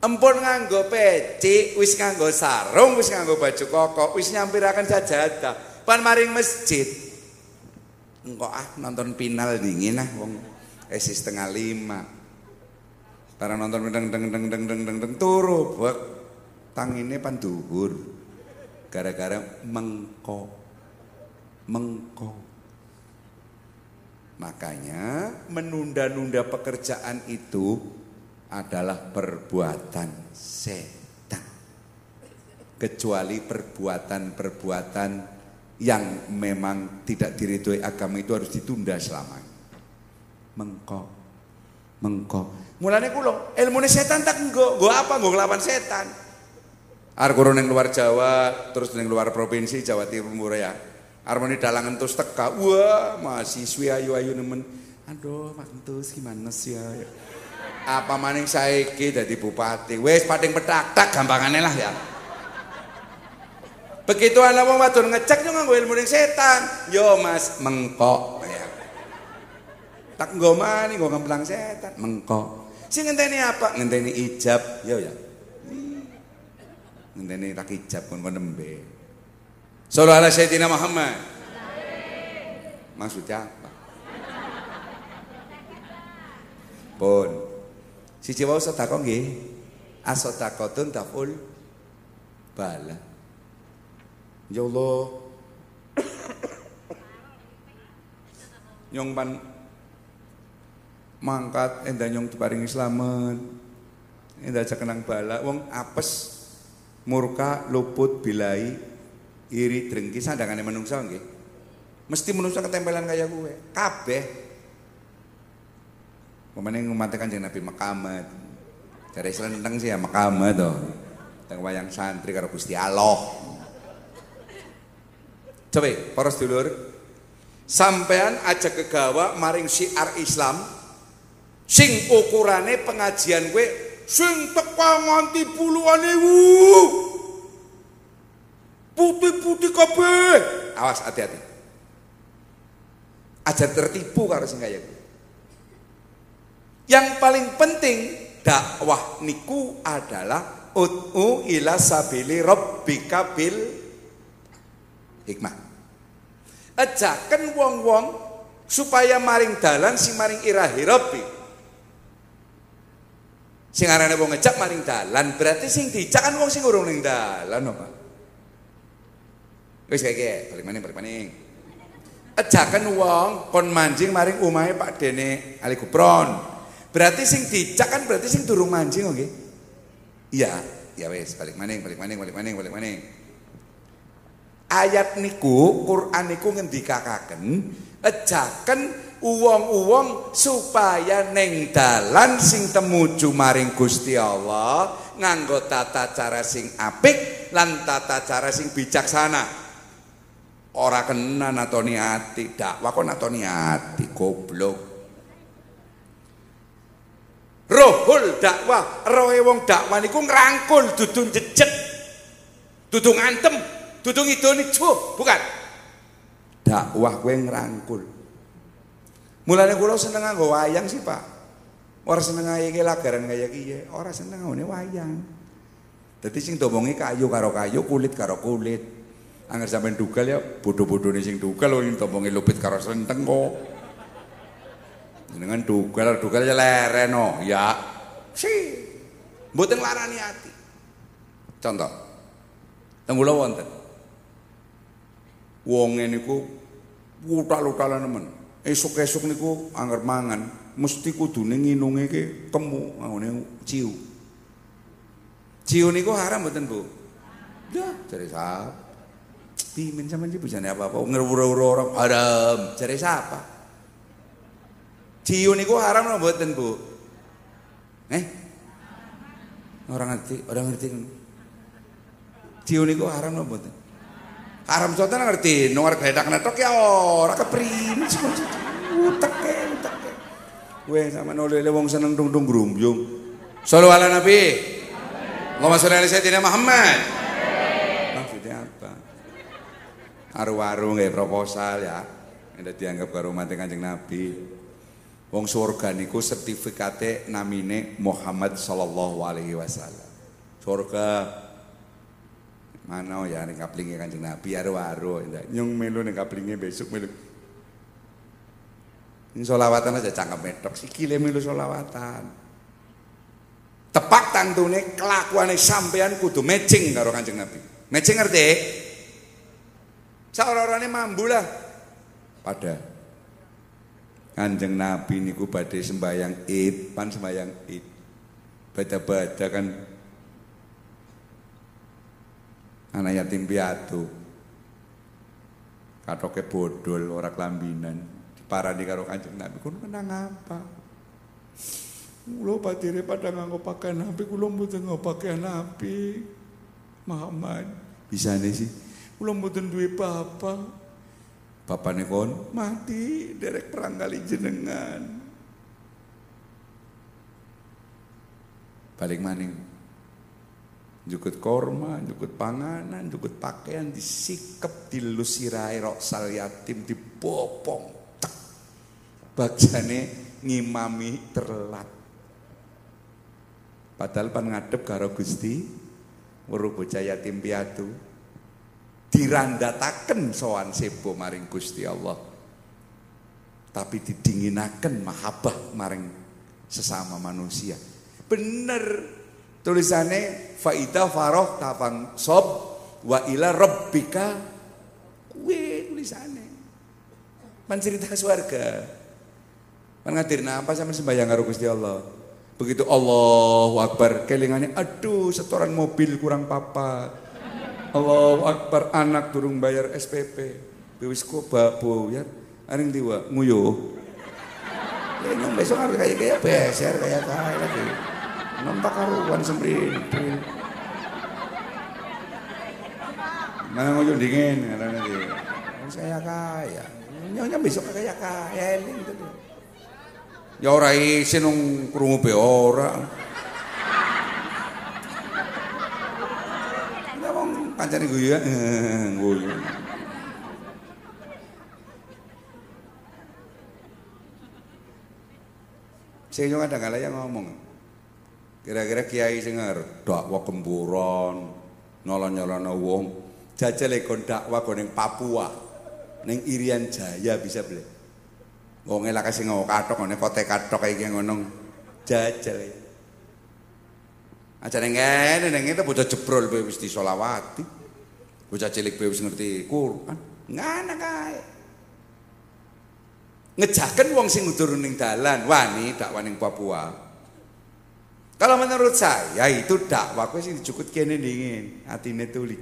B: Empun nganggo peci, wis nganggo sarung, wis nganggo baju koko, wis nyampiraken sajadah. Pan maring masjid. Engko ah nonton final dingin ah wong esi setengah lima. Para nonton deng deng deng deng deng deng deng turu bek tangine pan duhur. Gara-gara mengko. Mengko. Makanya menunda-nunda pekerjaan itu adalah perbuatan setan. Kecuali perbuatan-perbuatan yang memang tidak diridhoi agama itu harus ditunda selamanya. Mengko. Mengko. Mulane kula ilmune setan tak nggo, nggo apa nggo nglawan setan. Arep yang luar Jawa, terus yang luar provinsi Jawa Timur ya Armoni dalangan terus teka, wah mahasiswa ayu-ayu nemen. Aduh, Mas Entus gimana sih ya? Apa maning saiki dadi bupati? Wes pating petak tak gampangannya lah ya. Begitu anak wong wadon ngecek yo nganggo ilmu setan. Yo Mas mengkok ya. Tak nggo mani nggo ngemplang setan, mengkok. Sing ngenteni apa? Ngenteni ijab, yo ya. Ngenteni tak ijab kon nembe. Sallallahu ala Sayyidina Muhammad. Maksudnya apa? Pun. Siji wau sedekah nggih. Asadaqatun taful bala. Ya Allah. nyong pan mangkat endah nyong diparingi slamet. Endah cekenang bala wong apes murka luput bilai iri drengki sandangane menungso nggih. Mesti menungso ketempelan kaya gue. Kabeh. Pemene ngumate Kanjeng Nabi Muhammad. Dari selenteng sih ya Muhammad to. Teng wayang santri karo Gusti Allah. Coba para sedulur, sampean aja kegawa maring syiar Islam sing ukurane pengajian gue sing teko nganti puluhan ewu Putih-putih kabeh. Awas hati-hati. Aja tertipu karo sing kaya Yang paling penting dakwah niku adalah ud'u ila sabili rabbika bil hikmah. Ajaken wong-wong supaya maring dalan sing maring irahi rabbi. Sing arane wong ngejak maring dalan berarti sing dijak kan wong sing urung ning dalan apa? Wis kaya balik maning balik maning. Ejaken wong kon mancing maring umahe Pak Dene Ali Gupron. Berarti sing dijak kan berarti sing durung mancing oke? Okay? Iya, ya wis balik maning balik maning balik maning balik maning. Ayat niku Quran niku ngendikakaken ejaken uwong-uwong supaya neng dalan sing temuju maring Gusti Allah nganggo tata cara sing apik lan tata cara sing bijaksana. Ora kena natoni ati, dakwah kok natoni ati, goblok. Rohul dakwah, rohe wong dakwah niku ngrangkul dudu jejet. Dudu ngantem, dudu ngidoni bukan. Dakwah kowe ngrangkul. Mulane kula seneng nganggo wayang sih, Pak. Ora seneng ae lagaran kaya kiye, ora seneng ngene wayang. Dadi sing domongi kayu karo kayu, kulit karo kulit. Angger sampean dugal ya bodoh-bodoh sing dugal wong tomponge lupit karo senteng kok. Jenengan dugal, dugal ya leren oh. Ya. Si. Mboten larani ati. Contoh. Teng kula wonten. Wonge niku utal-utalan nemen. Esuk-esuk niku angger mangan, mesti kudune nginunge ke kemu ngene ciu. Ciu niku haram mboten, Bu? Ya, dari sapa? Pimin sama ibu jane apa-apa ngerwura-wura orang haram. Dari siapa? Ciu niku haram lho mboten, Bu? Eh? Orang ngerti, orang ngerti. Ciu niku haram lho mboten? Haram soten ngerti, nungar gledak netok ya ora keprim. Utek ke, utek ke. Weh sama nolele wong seneng dung-dung grumbyung. Sallu ala Nabi. Allahumma sholli ala sayyidina Muhammad. Maksudnya apa? Aru-aru nggih proposal ya. Ada dianggap karo mati Kanjeng Nabi. Wong surga niku sertifikate namine Muhammad sallallahu alaihi wasallam. Surga Mana ya ning kaplinge Kanjeng Nabi aru-aru nyung melu ning kaplinge besok melu. Ini solawatan aja cangkem medok sikile melu solawatan. Tepak tantune kelakuane sampean kudu matching karo Kanjeng Nabi. Matching ngerti? Saororane mambu lah. Pada Kanjeng Nabi niku badhe sembayang Id, pan sembayang Id. Bada-bada kan anak yatim piatu. Katoke bodol ora kelambinan. Diparani karo kanjeng Nabi. Kulo menang apa? Kulo patire pada nganggo pakaian Nabi kulo mboten nganggo pakaian Nabi Muhammad bisa nih sih. Kulo mboten duwe papa bapane kon? Mati derek perang kali jenengan. Balik maning jukut korma, jukut panganan, jukut pakaian disikep dilusirai roksal yatim dibopong tek. Bagjane ngimami terlat. Padahal pan ngadep karo Gusti weruh bocah yatim piatu dirandataken sowan sebo maring Gusti Allah. Tapi didinginaken mahabbah maring sesama manusia. Bener tulisannya faida faroh tafang sob wa ila rabbika. Kue tulisannya. Pan cerita suarga pan ngadir apa sama sembahyang karo Gusti Allah? Begitu Allahu Akbar kelingannya aduh setoran mobil kurang papa. Allahu Akbar anak durung bayar SPP wis kok babo ya. Aring diwa nguyuh. Nyong besok harus kayak kayak beser kayak kayak lagi nampak karuan semprintil mana mau dingin karena nanti saya kaya. Nyonya besok kaya kaya ini gitu ya ora isin nung krungu be ora. Ya wong kancane guyu ya guyu. Saya juga ada yang ngomong, Kira-kira kiai sing dakwah kemburon, nyolon-nyolon wong, jajal kon dakwah kon ning Papua, ning Irian Jaya bisa beli. Wong elak sing katok ngene kote katok iki ngono. Jajal. Aja ning kene ning itu bocah jebrol kowe wis disolawati. Bocah cilik kowe ngerti Quran. Ngana kae. Ngejaken wong sing turun ning dalan, wani dakwah ning Papua. Kalau menurut saya itu dakwah kowe sing dijukut kene dingin, atine tuli.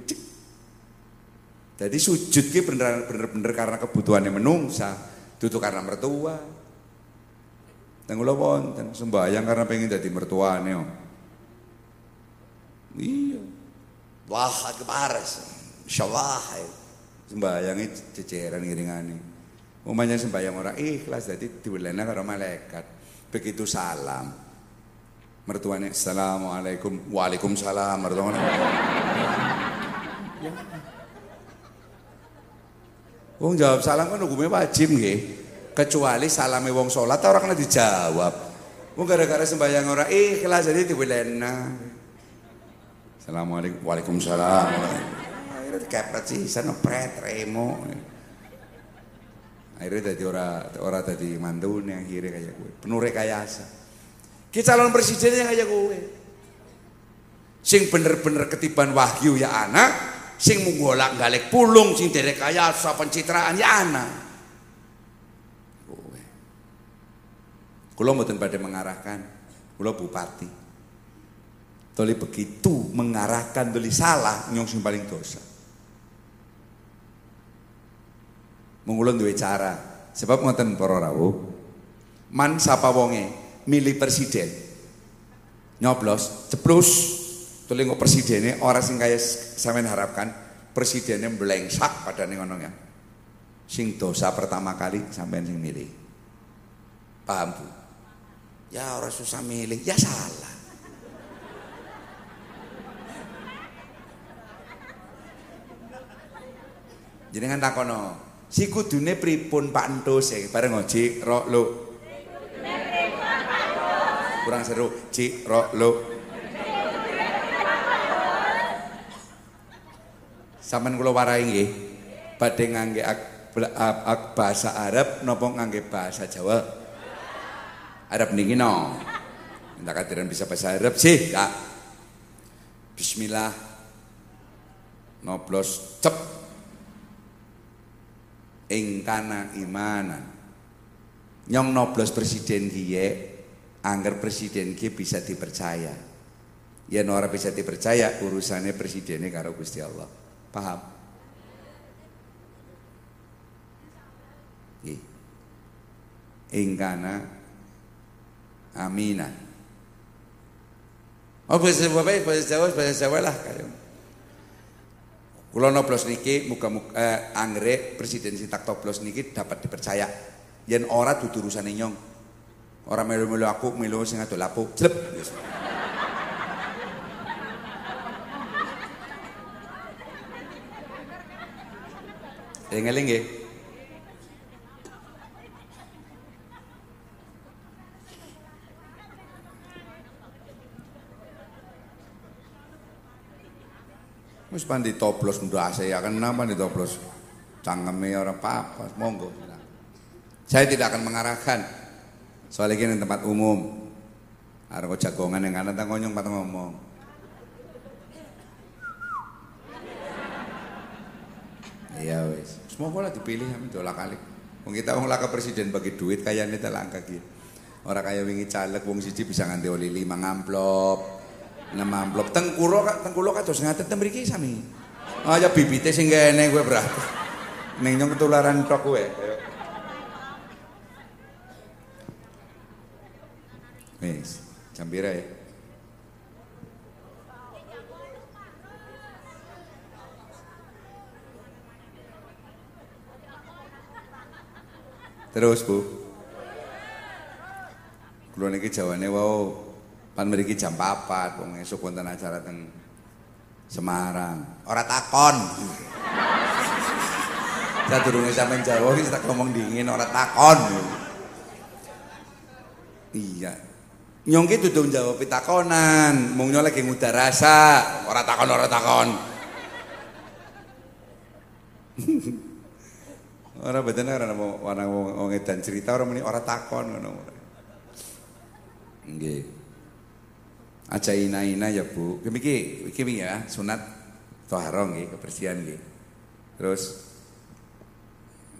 B: Jadi sujud ki bener-bener karena kebutuhannya menungsa, dudu karena mertua. Dan kula wonten sembahyang karena pengen jadi mertuane. Iya. Wah, kepares. Insyaallah. Sembayangi ceceran ngiringane. Umumnya sembahyang orang ikhlas jadi diwelena karo malaikat. Begitu salam, mertuanya assalamualaikum waalaikumsalam mertuanya ya. Wong jawab salam kan hukumnya wajib nggih. Kecuali salame wong salat ora kena dijawab. Wong gara-gara sembahyang ora ikhlas jadi diwelena. Assalamualaikum waalaikumsalam. Akhirnya kepret sih sana pret remo. Akhirnya tadi ora ora tadi mantune akhirnya kayak gue. Penuh rekayasa. Ki calon presidennya kayak gue. Sing bener-bener ketiban wahyu ya anak, sing menggolak galek pulung, sing derek kaya pencitraan ya anak. Kulo mboten pada mengarahkan, kulo bupati. Toli begitu mengarahkan toli salah nyong sing paling dosa. Mengulun duwe cara. Sebab ngoten para rawuh. Man sapa wonge milih presiden. Nyoblos, ceplus. Kok presidennya orang sing kaya sampean harapkan presidennya blengsak pada ning ngono ya. Sing dosa pertama kali sampean sing milih. Paham Bu? Ya orang susah milih, ya salah. Jenengan takono, Si kudune pripun Pak Entus ya bareng ngoji ro lo. Kurang seru, Ci ro lo. Sampeyan kula warai nggih. Badhe ngangge bahasa Arab napa ngangge bahasa Jawa? Arab niki no. Minta kadiran bisa bahasa Arab sih, Kak. Bismillah. Noblos cep ingkana imanan nyong noblos presiden kiye angger presiden kiye bisa dipercaya ya ora bisa dipercaya urusannya presidennya karo Gusti Allah paham Nggih ingkana aminan Oh bahasa Jawa, bahasa Jawa, bahasa Jawa lah kayak. Kulo noblos niki muga-muga eh, anggere presiden tak toblos niki dapat dipercaya. Yen ora dudu urusane nyong. Ora melu-melu aku, melu sing adol lapu. Jleb. Eling-eling nggih. Wis pan ditoblos ndase ya kan kenapa ditoblos? Cangkeme ora apa-apa, monggo. Saya tidak akan mengarahkan. Soalnya ini tempat umum. Arep jagongan yang kanan tak ngonyong patang ngomong. Iya wis. Semoga lah dipilih kami dola kali. Wong kita wong laka presiden bagi duit kayane tak langka gitu. Orang kaya wingi caleg wong siji bisa nganti oli lima amplop. Nama amplop tengkulo kak tengkulo kak terus ngatet mriki sami. Oh ya bibite sing kene gue berarti. Ning nyong ketularan tok kowe. Wis, jam ya? Terus, Bu. Kulo niki jawane wau Pan mriki jam 4, wong esuk wonten acara teng Semarang. Ora takon. Sadurunge sampean Jawa wis tak ngomong dingin ora takon. Iya. Nyong ki dudu njawab pitakonan, mung nyong lagi ngudar rasa, ora takon ora takon. ora beten ora mau wana wong edan cerita ora muni ora takon ngono. Nggih. Aja ina-ina ya Bu. Iki iki ya sunat toharo nggih, kebersihan nggih. Terus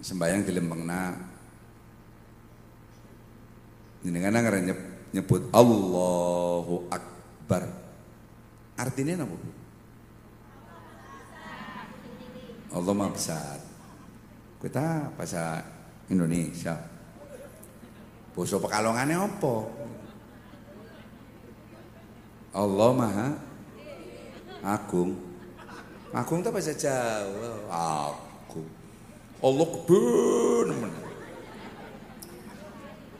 B: sembayang lembengna jenengan ngarep nyebut Allahu Akbar. Artinya apa? Allah Maha Besar. Kita bahasa Indonesia. Boso pekalongannya apa? Allah Maha Agung. Agung itu bahasa Jawa. Agung. Allah keben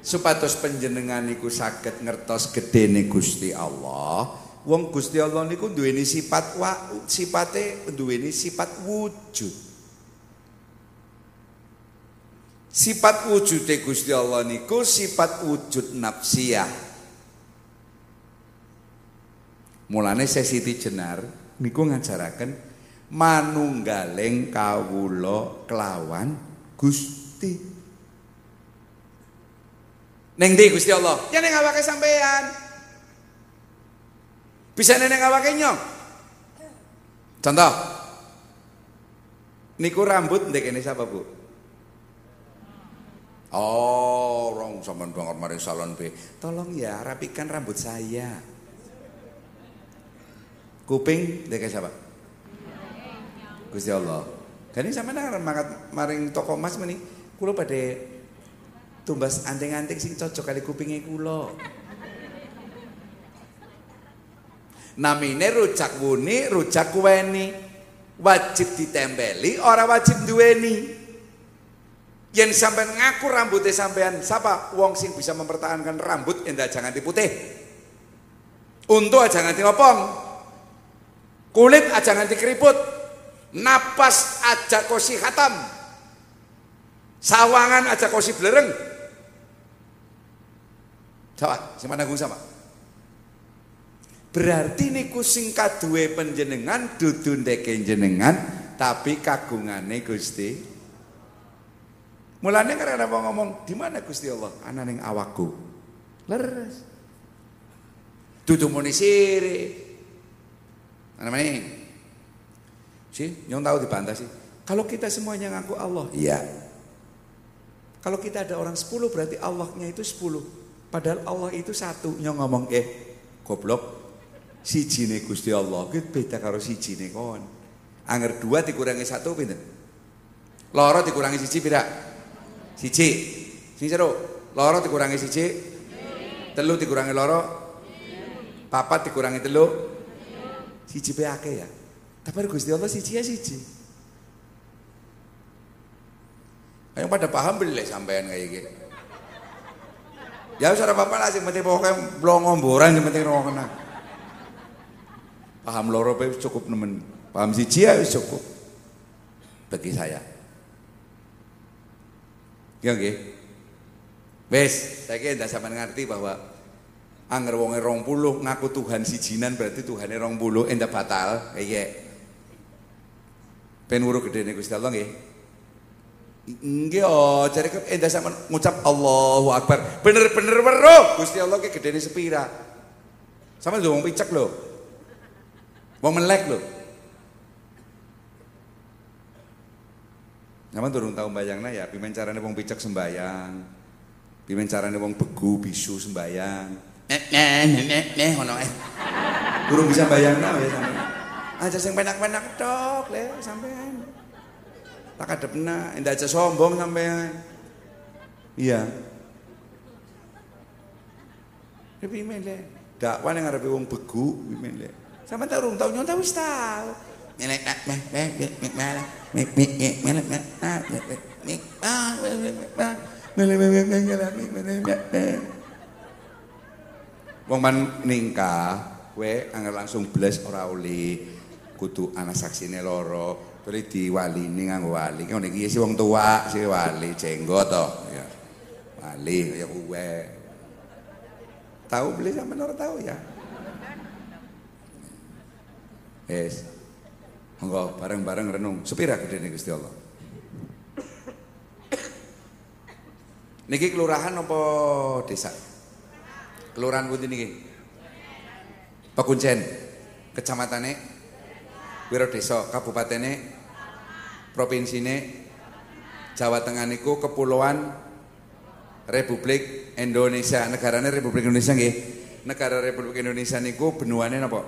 B: Supados panjenengan niku saged ngertos gedene Gusti Allah. Wong Gusti Allah niku duweni sifat wa sipate duweni sifat wujud. Sifat wujude Gusti Allah niku sifat wujud nafsiyah. Mulane Siti Jenar niku ngajaraken manunggaling kawula kelawan Gusti. Neng ndi Gusti Allah? Ya ning awake sampean. Bisa nenek awake nyong. Contoh. Niku rambut ndek kene siapa, Bu? Oh, rong sampean banget mari salon B. Tolong ya rapikan rambut saya. Kuping ndek siapa? Gusti Allah. Gani sampean nang mangkat maring toko emas meni, kula badhe tumbas anting-anting sing cocok kali kupinge kula. Namine rujak wuni, rujak kuweni. Wajib ditempeli, ora wajib duweni. Yang sampean ngaku rambutnya sampean siapa? Wong sing bisa mempertahankan rambut endah jangan putih. Untuk aja nganti ngopong. Kulit aja nganti keriput. Napas aja kosi hatam. Sawangan aja kosi belereng. Coba, siapa nanggung sama? Berarti niku sing kaduwe panjenengan dudu ndeke jenengan tapi kagungane Gusti. Mulane karena mau ngomong di mana Gusti Allah? Ana ning awakku. Leres. Dudu muni sire. Ana main. Si, nyong tahu dibantah sih. Kalau kita semuanya ngaku Allah, iya. Kalau kita ada orang 10 berarti Allahnya itu 10. Padahal Allah itu satu. Nyong ngomong, eh goblok sijine Gusti Allah kuwi beda karo sijine kon. Angger dua dikurangi satu pinten? Loro dikurangi siji pira? Siji. Sing seru. Loro dikurangi siji. Telu dikurangi loro. Papat dikurangi telu. Siji pe ya. Tapi Gusti Allah siji ya siji. Ayo pada paham beli sampean kayak gitu. Ya usah apa-apa lah sing penting pokoknya blongo mboran sing penting kena. Paham loro cukup nemen. Paham siji ya cukup. Bagi saya. Ya nggih. Wes, saiki ndak sampean ngerti bahwa angger wonge 20 ngaku Tuhan sijinan berarti Tuhane 20 endah batal. Iya. Ben gede gedene Gusti Allah nggih. Nggih cari endah sampean ngucap Allahu Akbar. Bener-bener weruh Gusti Allah ki gedene sepira. Sampeyan lho wong picek lho. Wong melek lho. Nyaman turun tahu bayangna ya, pimen carane wong picek sembayang. Pimen carane wong begu bisu sembayang. Nek nek nek nek ngono eh. Durung bisa bayangna ya sampean. Aja sing penak-penak tok le sampean. Tak kadepna, endah aja sombong sampean. Iya. Pimen le. Dakwah ning ngarepe wong begu le. Sama tahu rung tahu nyonta wis tahu. Melek meh meh meh meh meh meh meh meh meh meh Wong man ningkah, kowe angel langsung bles ora oleh kudu ana saksine loro, terus diwalini nganggo wali. Ngono iki sih wong tua, sih wali jenggot to, ya. Wali ya kowe. Tahu beli sama ora tahu ya. Yes. Monggo bareng-bareng renung. Sepira gedene Gusti Allah. Niki kelurahan apa desa? Kelurahan pundi niki? Pekuncen. Kecamatane Wiro Desa, kabupatene provinsine Jawa Tengah niku kepulauan Republik Indonesia. Negarane Republik Indonesia nggih. Negara Republik Indonesia niku benuane napa?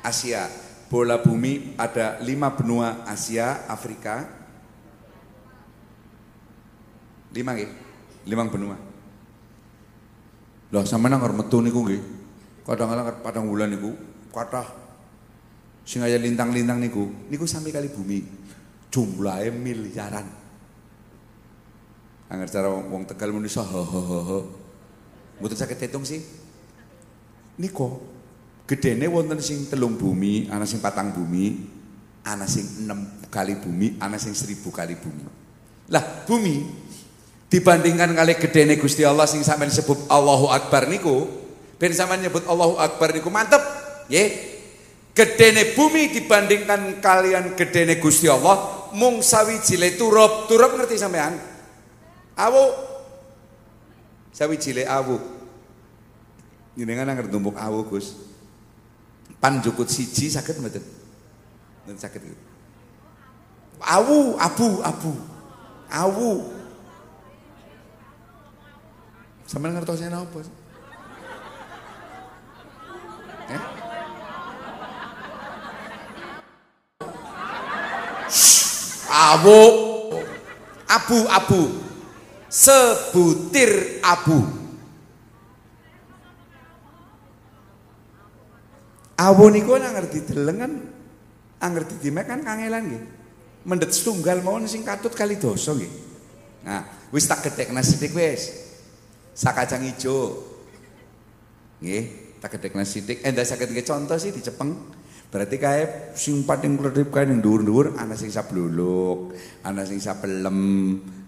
B: Asia. Bola bumi ada lima benua Asia, Afrika. Lima nggih. Lima benua. Loh sama nang metu niku nggih. Kadang-kadang padang bulan niku kathah sing lintang-lintang niku niku sampai kali bumi. Jumlahnya miliaran. Angger cara wong Tegal muni ho ho ho ho. Mboten saged hitung sih. Niko Gedene wonten sing telung bumi, ana sing patang bumi, ana sing enam kali bumi, ana sing seribu kali bumi. Lah bumi dibandingkan kali gedene Gusti Allah sing sampean sebut Allahu Akbar niku, ben sampean nyebut Allahu Akbar niku mantep, nggih. Gedene bumi dibandingkan kalian gedene Gusti Allah mung sawijile turub. Turub ngerti sampean? Awu sawijile awu. Jenengan ngerti tumbuk awu, Gus. Pan jukut siji sakit mboten? Mboten sakit. Awu, abu, abu. Awu. Sampeyan ngertosnya napa? Eh? Awu. Abu, abu. Sebutir abu. Awu niku ngerti deleng kan angger didimek kan kangelan nggih. Mendet setunggal mawon sing katut kali dosa nggih. Nah, wis tak gedhekna sithik wis. Sakacang ijo. Nggih, tak gedhekna sithik. Endah saged nggih contoh sih dicepeng. Berarti kae sing pating kredip kae ning dhuwur-dhuwur ana sing sabluluk, ana sing sapelem,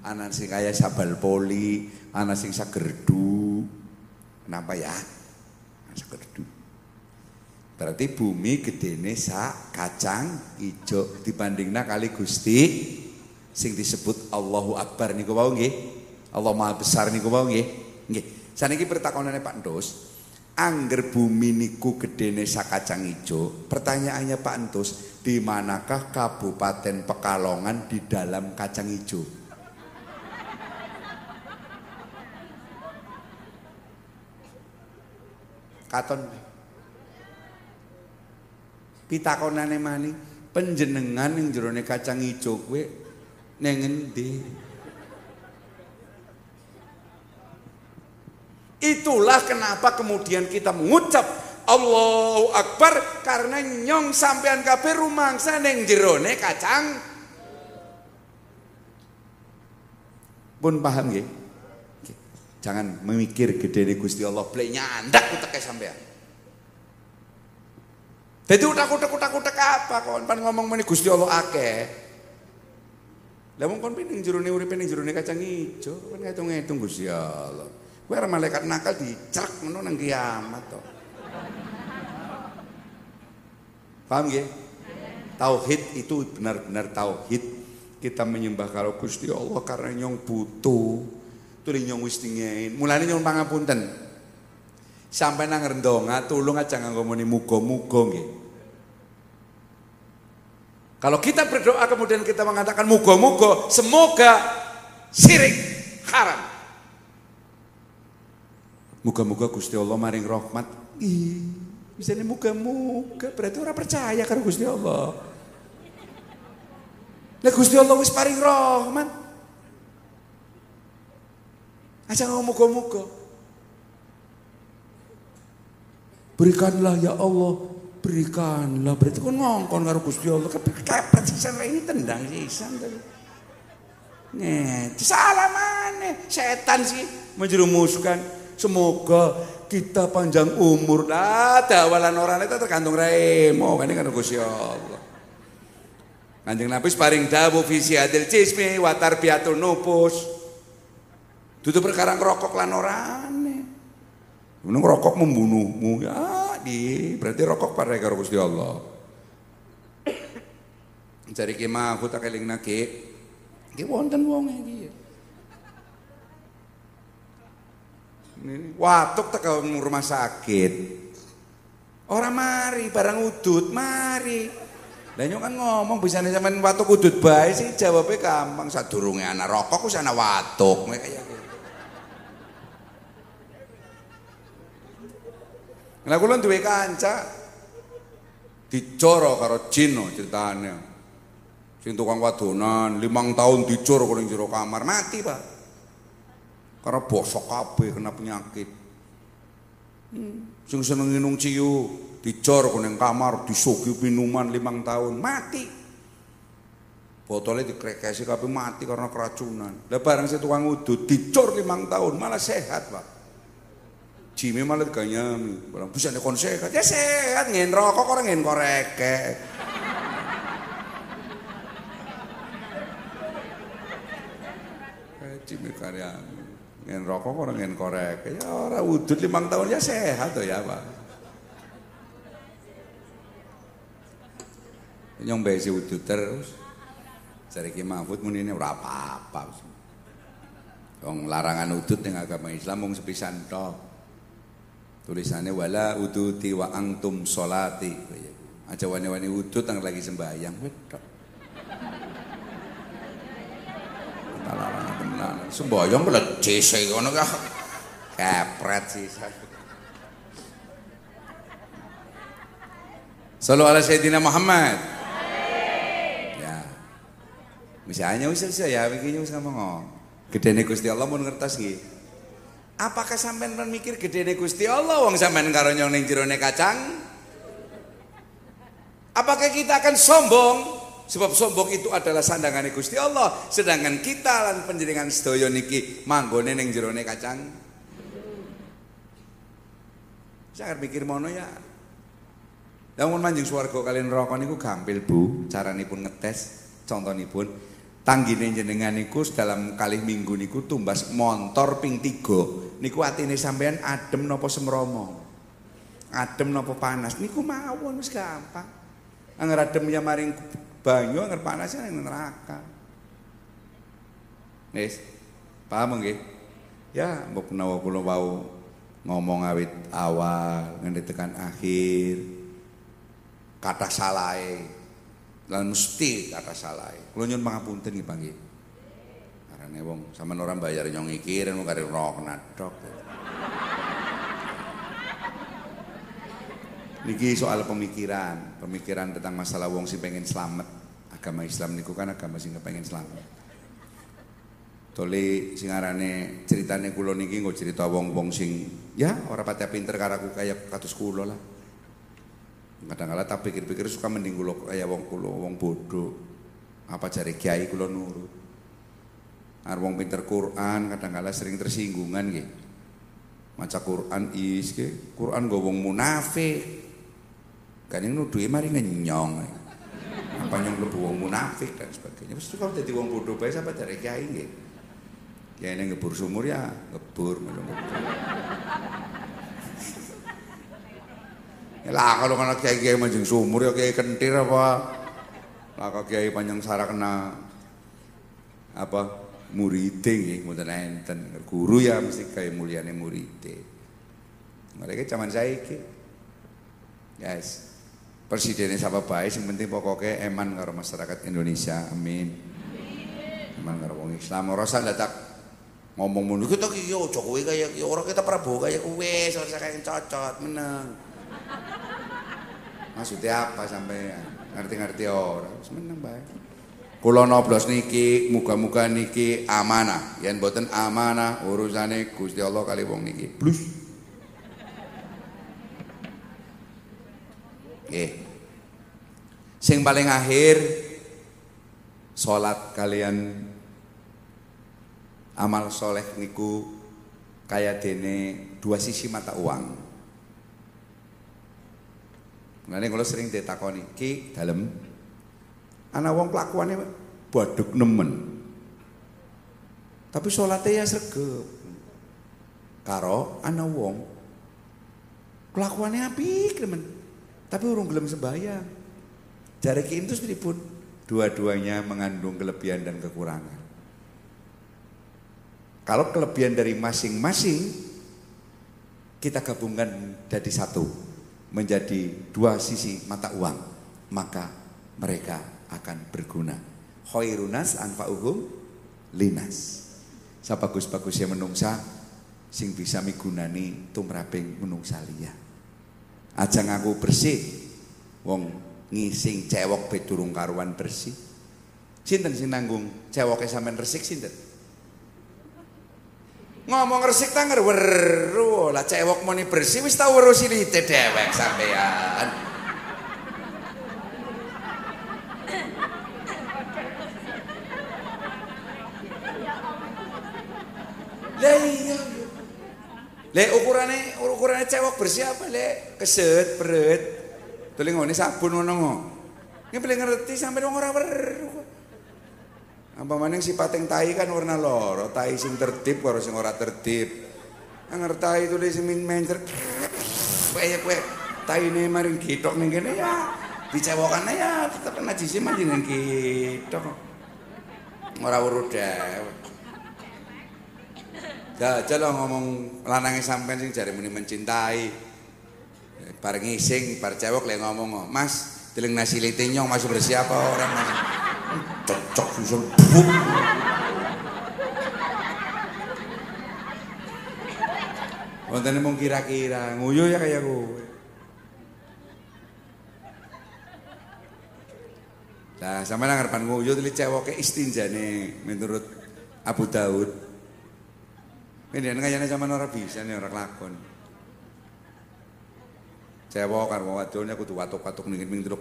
B: ana sing kaya sabal poli, ana sing sagerdu. Kenapa ya? Sagerdu. Berarti bumi gedene sak kacang ijo dibandingna kali Gusti sing disebut Allahu Akbar niku wau nggih. Allah Maha Besar niku wau nggih. Nggih. Saniki pertakonane Pak Ndos, angger bumi niku gedene sak kacang ijo. Pertanyaannya Pak Ndos, di manakah Kabupaten Pekalongan di dalam kacang ijo? Katon pitakonane maning penjenengan ning jerone kacang ijo kowe ning endi Itulah kenapa kemudian kita mengucap Allahu Akbar karena nyong sampean kabeh rumangsa ning jerone kacang pun paham nggih jangan memikir gede Gusti Allah play nyandak uteke sampean Jadi utak-utak-utak-utak apa kon pan ngomong meni Gusti Allah akeh. Lah wong kon pining jerone uripe ning jerone kacang ijo, kan ngitung-ngitung Gusti Allah. Arep malaikat nakal dicerek ngono nang kiamat to. Paham nggih? Tauhid itu benar-benar tauhid. Kita menyembah kalau Gusti Allah karena nyong butuh. Tuli nyong wis dingin. Mulane nyong pangapunten. Sampai nang rendonga tulung aja nganggo muni muga-muga nggih. Kalau kita berdoa kemudian kita mengatakan muga-muga, semoga sirik haram. Muga-muga Gusti Allah maring rahmat. Ih, bisa nih muga-muga berarti orang percaya karo Gusti Allah. Lah Gusti Allah wis paring rahmat. Aja ngomong muga-muga. Berikanlah ya Allah, berikanlah. Berarti kon ngongkon karo Gusti Allah. Kepepet sisan ini tendang sisan tadi. Nih, salah mana? Setan sih menjerumuskan. Semoga kita panjang umur. Lah, dawalan orang itu tergantung remo. Kan ini kan Gusti Allah. Kanjeng Nabi paring dawuh visi adil cismi watar biatun nupus. Tutup perkara ngerokok lan orane. Menung rokok membunuhmu ya di berarti rokok pada karo Gusti Allah. Cari kemah aku tak keling nake. Ki wonten wong iki. Watuk ke rumah sakit. Orang mari barang udut mari. Lah kan ngomong bisa sampean watuk udut bae sih jawabnya gampang sadurunge anak rokok wis ana watuk kayak Lah kula kanca dicoro karo jin ceritane. Sing tukang wadonan, limang tahun dicor karo jero kamar mati, Pak. Karena bosok kabeh kena penyakit. Hmm. Sing seneng minum ciu, dicor karo kamar, disugi minuman limang tahun, mati. Botolnya dikrekesi kabeh mati karena keracunan. Lah bareng si tukang udut dicor limang tahun malah sehat, Pak. Jimmy malah diganyami. Barang bisa nih sehat. Ya sehat, ngen rokok orang ngen koreke. Jimmy karya ngen rokok orang ngen koreke. Ya orang udut limang tahun ya sehat tuh ya pak. Nyong besi udut terus. Cari Ki Mahfud muni ini ora apa-apa. Wong larangan udut ning agama Islam mung sepisan tok. Tulisannya wala uduti wa angtum solati. Aja wani-wani udut yang lagi sembahyang. Wedok. Tenan. Sembahyang melecis ngono kah. Kepret sih. Salu ala Sayyidina Muhammad. Ya. Misalnya usah saya iki wis ngomong. Gedene Gusti Allah mun ngertos nggih. Apakah sampean mikir gedene Gusti Allah wong sampean karo nyong ning jerone kacang? Apakah kita akan sombong? Sebab sombong itu adalah sandangan Gusti Allah, sedangkan kita lan panjenengan sedaya niki manggone ning jerone kacang. Jangan mikir mono ya. Lamun manjing swarga kalian neraka niku gampil Bu, caranipun ngetes contonipun. Tanggine jenengan niku dalam kali minggu niku tumbas montor ping tiga. Niku atine sampean adem nopo semromo adem nopo panas? Niku mawon wis gampang. Anger adem ya maring banyu anger panas ning neraka. Wis paham nggih? Ya mbok menawa kula wau ngomong awit awal nganti tekan akhir kata salai lan mesti kata salai kula nyuwun pangapunten nggih Pak nggih. Karena wong sampean orang bayar nyong iki ren kare rok nadok Niki soal pemikiran, pemikiran tentang masalah wong sing pengen selamat. Agama Islam niku kan agama sing pengen selamat. Tole sing arane ceritane kula niki nggo cerita wong-wong sing ya ora pati pinter karo aku kaya kados kula lah. Kadang-kala tak pikir-pikir suka mending kula kaya wong kula wong bodoh. Apa cari kiai kula nurut. Ar wong pinter Quran kadang-kala sering tersinggungan nggih. Maca Quran is ke, Quran go wong munafik. Kan yang nuduhi mari ngenyong. Apa yang lebu wong munafik dan sebagainya. Mesti kalau jadi wong bodoh bae sampai cari kiai nggih. Kiai yang ngebur sumur ya ngebur ngebur. Ya lah kalau kena kiai-kiai manjing sumur ya kiai kentir apa? Lah kalau kiai panjang sara kena apa muride nggih mboten enten. Guru ya mesti kaya mulyane muride. Mereka zaman saiki. Guys. Presidennya siapa baik, yang penting pokoknya eman karo masyarakat Indonesia. Amin. Eman karo wong Islam. Ora usah dadak ngomong mulu kita ki yo Jokowi kaya orang kita Prabowo kaya kowe, ora kaya cocot meneng. Maksudnya apa sampai ngerti-ngerti orang, meneng baik. Kula noblos niki, muga-muga niki amanah. Yen boten amanah urusane Gusti Allah kali wong niki. Plus. Nggih. Sing paling akhir salat kalian amal soleh niku kaya dene dua sisi mata uang. Mulane kula sering ditakoni, "Ki, dalem ana wong kelakuane baduk nemen." Tapi sholatnya ya sregep. Karo ana wong kelakuannya apik nemen. Tapi urung gelem sembahyang. Jare ki itu pun dua-duanya mengandung kelebihan dan kekurangan. Kalau kelebihan dari masing-masing kita gabungkan jadi satu, menjadi dua sisi mata uang, maka mereka akan berguna. Khairunas anfa'uhum linas. Sabagus-bagusnya menungsa sing bisa migunani tumraping menungsa liya. Aja ngaku bersih. Wong ngising cewek bedurung karuan bersih. Sinten sing nanggung ceweke sampean resik sinten? Ngomong resik ta weru lah cewek muni bersih wis tau weruh silite dewek sampean. Lah iya. Le ukurane ukurane cewek bersih apa le? Keset, beret. Tuling ngene sabun ngono ngo. Ini paling ngerti sampai wong ora weruh. Apa maning sipating tai kan warna loro, tai sing tertib karo sing ora tertib. Anger tai tulis min mencer. Kaya kowe taine maring gitok ning kene ya dicewokane ya tetep najisi manjenengan gitok. Ora weruh dewek. Jajal ngomong lanangnya sampean sing jari muni mencintai. Bareng ngising, bar cewek le ngomong, "Mas, teling nasi litinyong masih bersiapa orang Mas?" Cocok susul buk. Wonten mung kira-kira, nguyu ya kayak gue. Nah, sama nang ngarepan nguyu tili cewoke istinjane menurut Abu Daud. Ini kayaknya sama ora bisa nih orang lakon. Cewek karo wadone kudu watuk-watuk ning ping telu.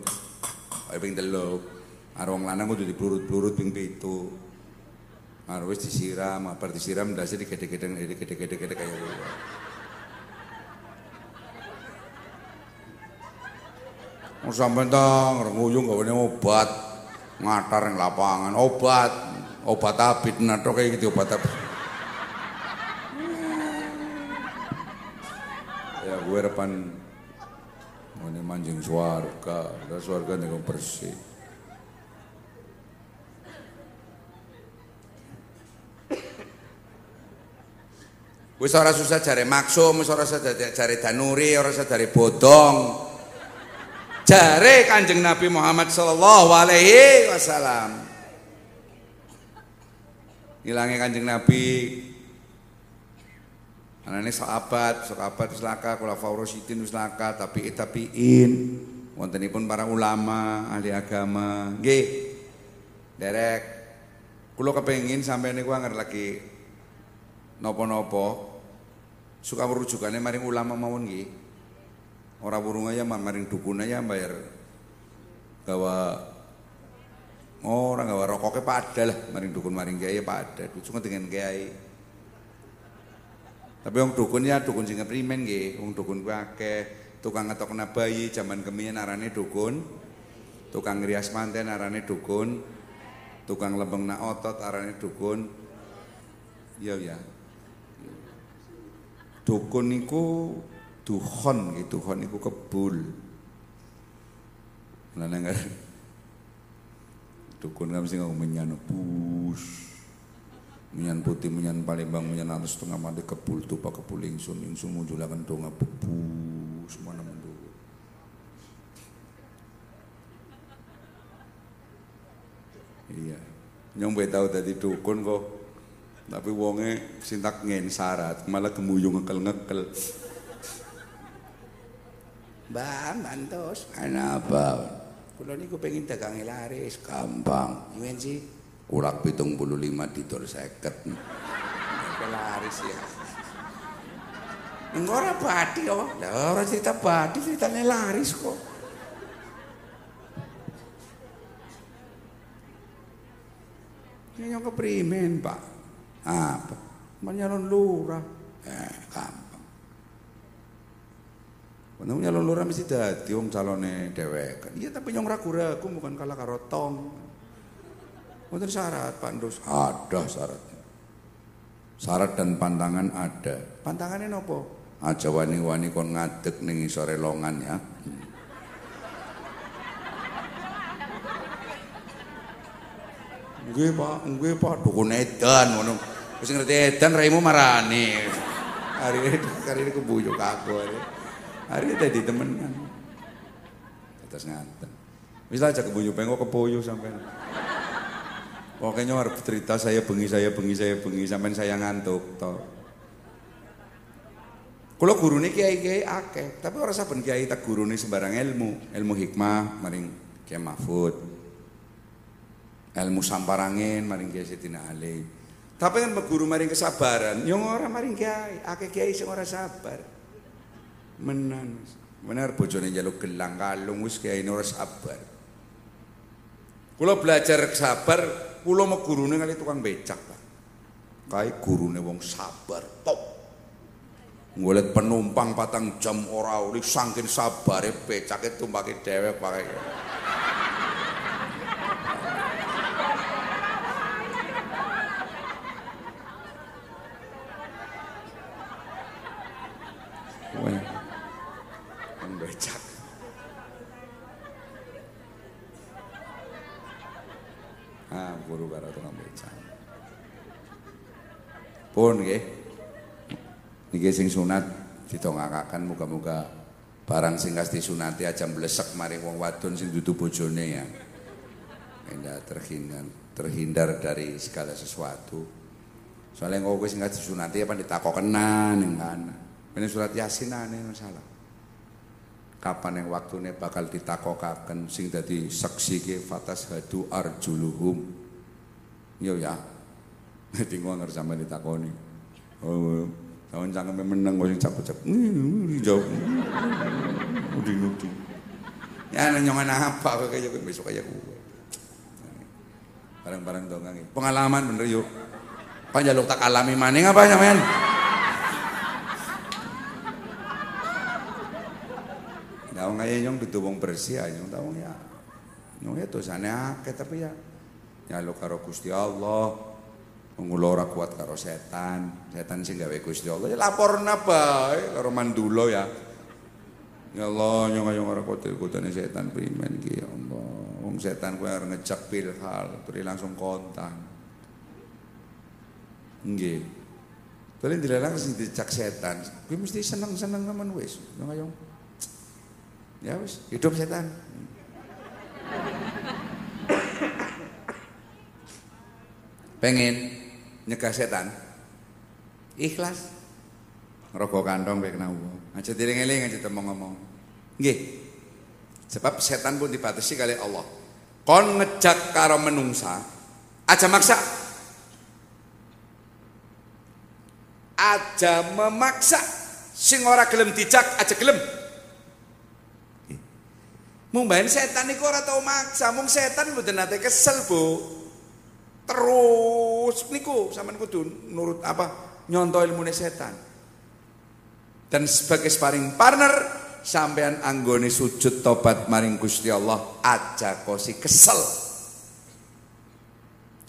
B: Ayo ping telu. Karo wong lanang kudu diplurut-plurut ping pitu. Karo wis disiram, bar disiram ndase digede-gede digede-gede kaya ngono. Wong sampean ta nguyu gawane obat ngatar yang lapangan obat obat abit nato kayak gitu obat abit ya gue depan ini manjing suarga ada suarga nih bersih Wis ora susah cari maksum, wis ora susah cari danuri, ora usah cari bodong. Jare Kanjeng Nabi Muhammad sallallahu alaihi wasallam. Hilangnya Kanjeng Nabi Anane sahabat, sahabat selaka, kula faurosidin selaka, tapi tapiin, wontenipun para ulama, ahli agama, nggih. Derek, kula kepengin sampai niku anger lagi nopo-nopo, suka merujukannya maring ulama mawon nggih. Orang burung aja maring dukun aja bayar gawa orang gawa rokoknya pada lah. Maring dukun maring kiai pada cuma dengan kiai tapi orang dukun ya dukun sing primen nggih. Wong dukun kuwi tukang ngetokna bayi zaman kemian arane dukun. Tukang rias manten arane dukun. Tukang lembeng na otot arane dukun. Iya ya. Dukun niku duhon gitu duhon itu kebul. Mana enggak dukun kan mesti ngomong menyan bus menyan putih menyan palembang menyan atas setengah mati kebul tuh pak kebul ingsun ingsun mujulakan donga bus mana mundur iya nyombe tahu tadi dukun kok tapi wonge sintak ngen syarat malah kemuyung ngekel-ngekel Mbah, bantos. Kenapa? Kula niku pengen dagang laris, gampang. Yen sih kurang pitung puluh lima ditor seket. laris ya. Enggak ora badi kok. Lah ora cerita badi, ceritane laris kok. Ini yang keprimen, Pak. Apa? Menyalon lurah. Eh, gampang. Wong nyalon lurah mesti dadi wong calone dhewek. Iya tapi nyong ragu-ragu bukan kalah karo tong. Wonten syarat Pak Ndus? Ada syarat. Syarat dan pantangan ada. Pantangannya nopo? Aja wani-wani kon ngadeg ning longan ya. Nggih Pak, nggih Pak, dukun edan ngono. Wis ngerti edan raimu marani. Hari ini hari ini kebuyuk aku. Hari. Hari tadi temenan. Atas ngaten. Wis aja kebuyu pengo kepoyo sampean. Pokoknya harus cerita saya bengi saya bengi saya bengi sampean saya ngantuk to. Kalau guru ini kiai-kiai akeh, tapi orang saben kiai tak guru ini sembarang ilmu, ilmu hikmah, maring kiai Mahfud, ilmu samparangin, maring kiai Sayyidina Ali. Tapi kan guru maring kesabaran, yang orang maring kiai, akeh kiai sing ora sabar. Menan. Benar bojone njaluk gelang kalung wis kiai ora sabar. Kula belajar sabar, kula mau gurune kali tukang becak, Pak. Kae gurune wong sabar, top. Ngolet penumpang patang jam ora uli saking sabare becake tumpake dhewek pakai. Wah. guru karo tukang becak. Pun nggih. Niki sing sunat ditongakaken muga-muga barang sing kas disunati aja mlesek mari wong wadon sing dudu bojone ya. Enda terhindar terhindar dari segala sesuatu. Soalnya kok sing kas disunati apa ditakokenan kana. Ini surat Yasin aneh masalah. Kapan yang waktunya bakal ditakokaken sing dadi saksi ke fatas hadu arjuluhum. Yo ya. Dadi ngono sampe ditakoni. Oh, tahun cangkeme meneng kok sing capek-capek. Jawab. Udin-udin. Ya nyongan apa kok kaya besok kaya gue. Barang-barang dongeng. Pengalaman bener yuk. Panjaluk tak alami maning apa men? Tahu nggak ya nyong dudu wong bersih aja nyong tahu ya. Nyong ya dosane akeh tapi ya nyalo karo Gusti Allah. Mengulo ora kuat karo setan. Setan sing gawe Gusti Allah ya laporna bae karo mandulo ya. Ya Allah nyong ayo ora kuat ikutane setan primen iki ya Allah. Wong setan kuwi arep ngejak pilhal, terus langsung kontan. Nggih. Kalian dilarang sing dicak setan, kuwi mesti seneng-seneng teman wis. Nyong ayo Ya wis, hidup setan. Pengen nyegah setan. Ikhlas. Ngerokok kantong baik wong. Aja dieling-eling aja temong ngomong. Nggih. Sebab setan pun dibatasi kali Allah. Kon ngejak karo menungsa, aja maksa. Aja memaksa. Sing ora gelem dijak aja gelem. Mung bayan setan niku ora tau maksa, mung setan mboten nate kesel, Bu. Terus niku sampean kudu nurut apa? Nyontoh ilmune setan. Dan sebagai sparring partner sampean anggone sujud tobat maring Gusti Allah aja kosi kesel.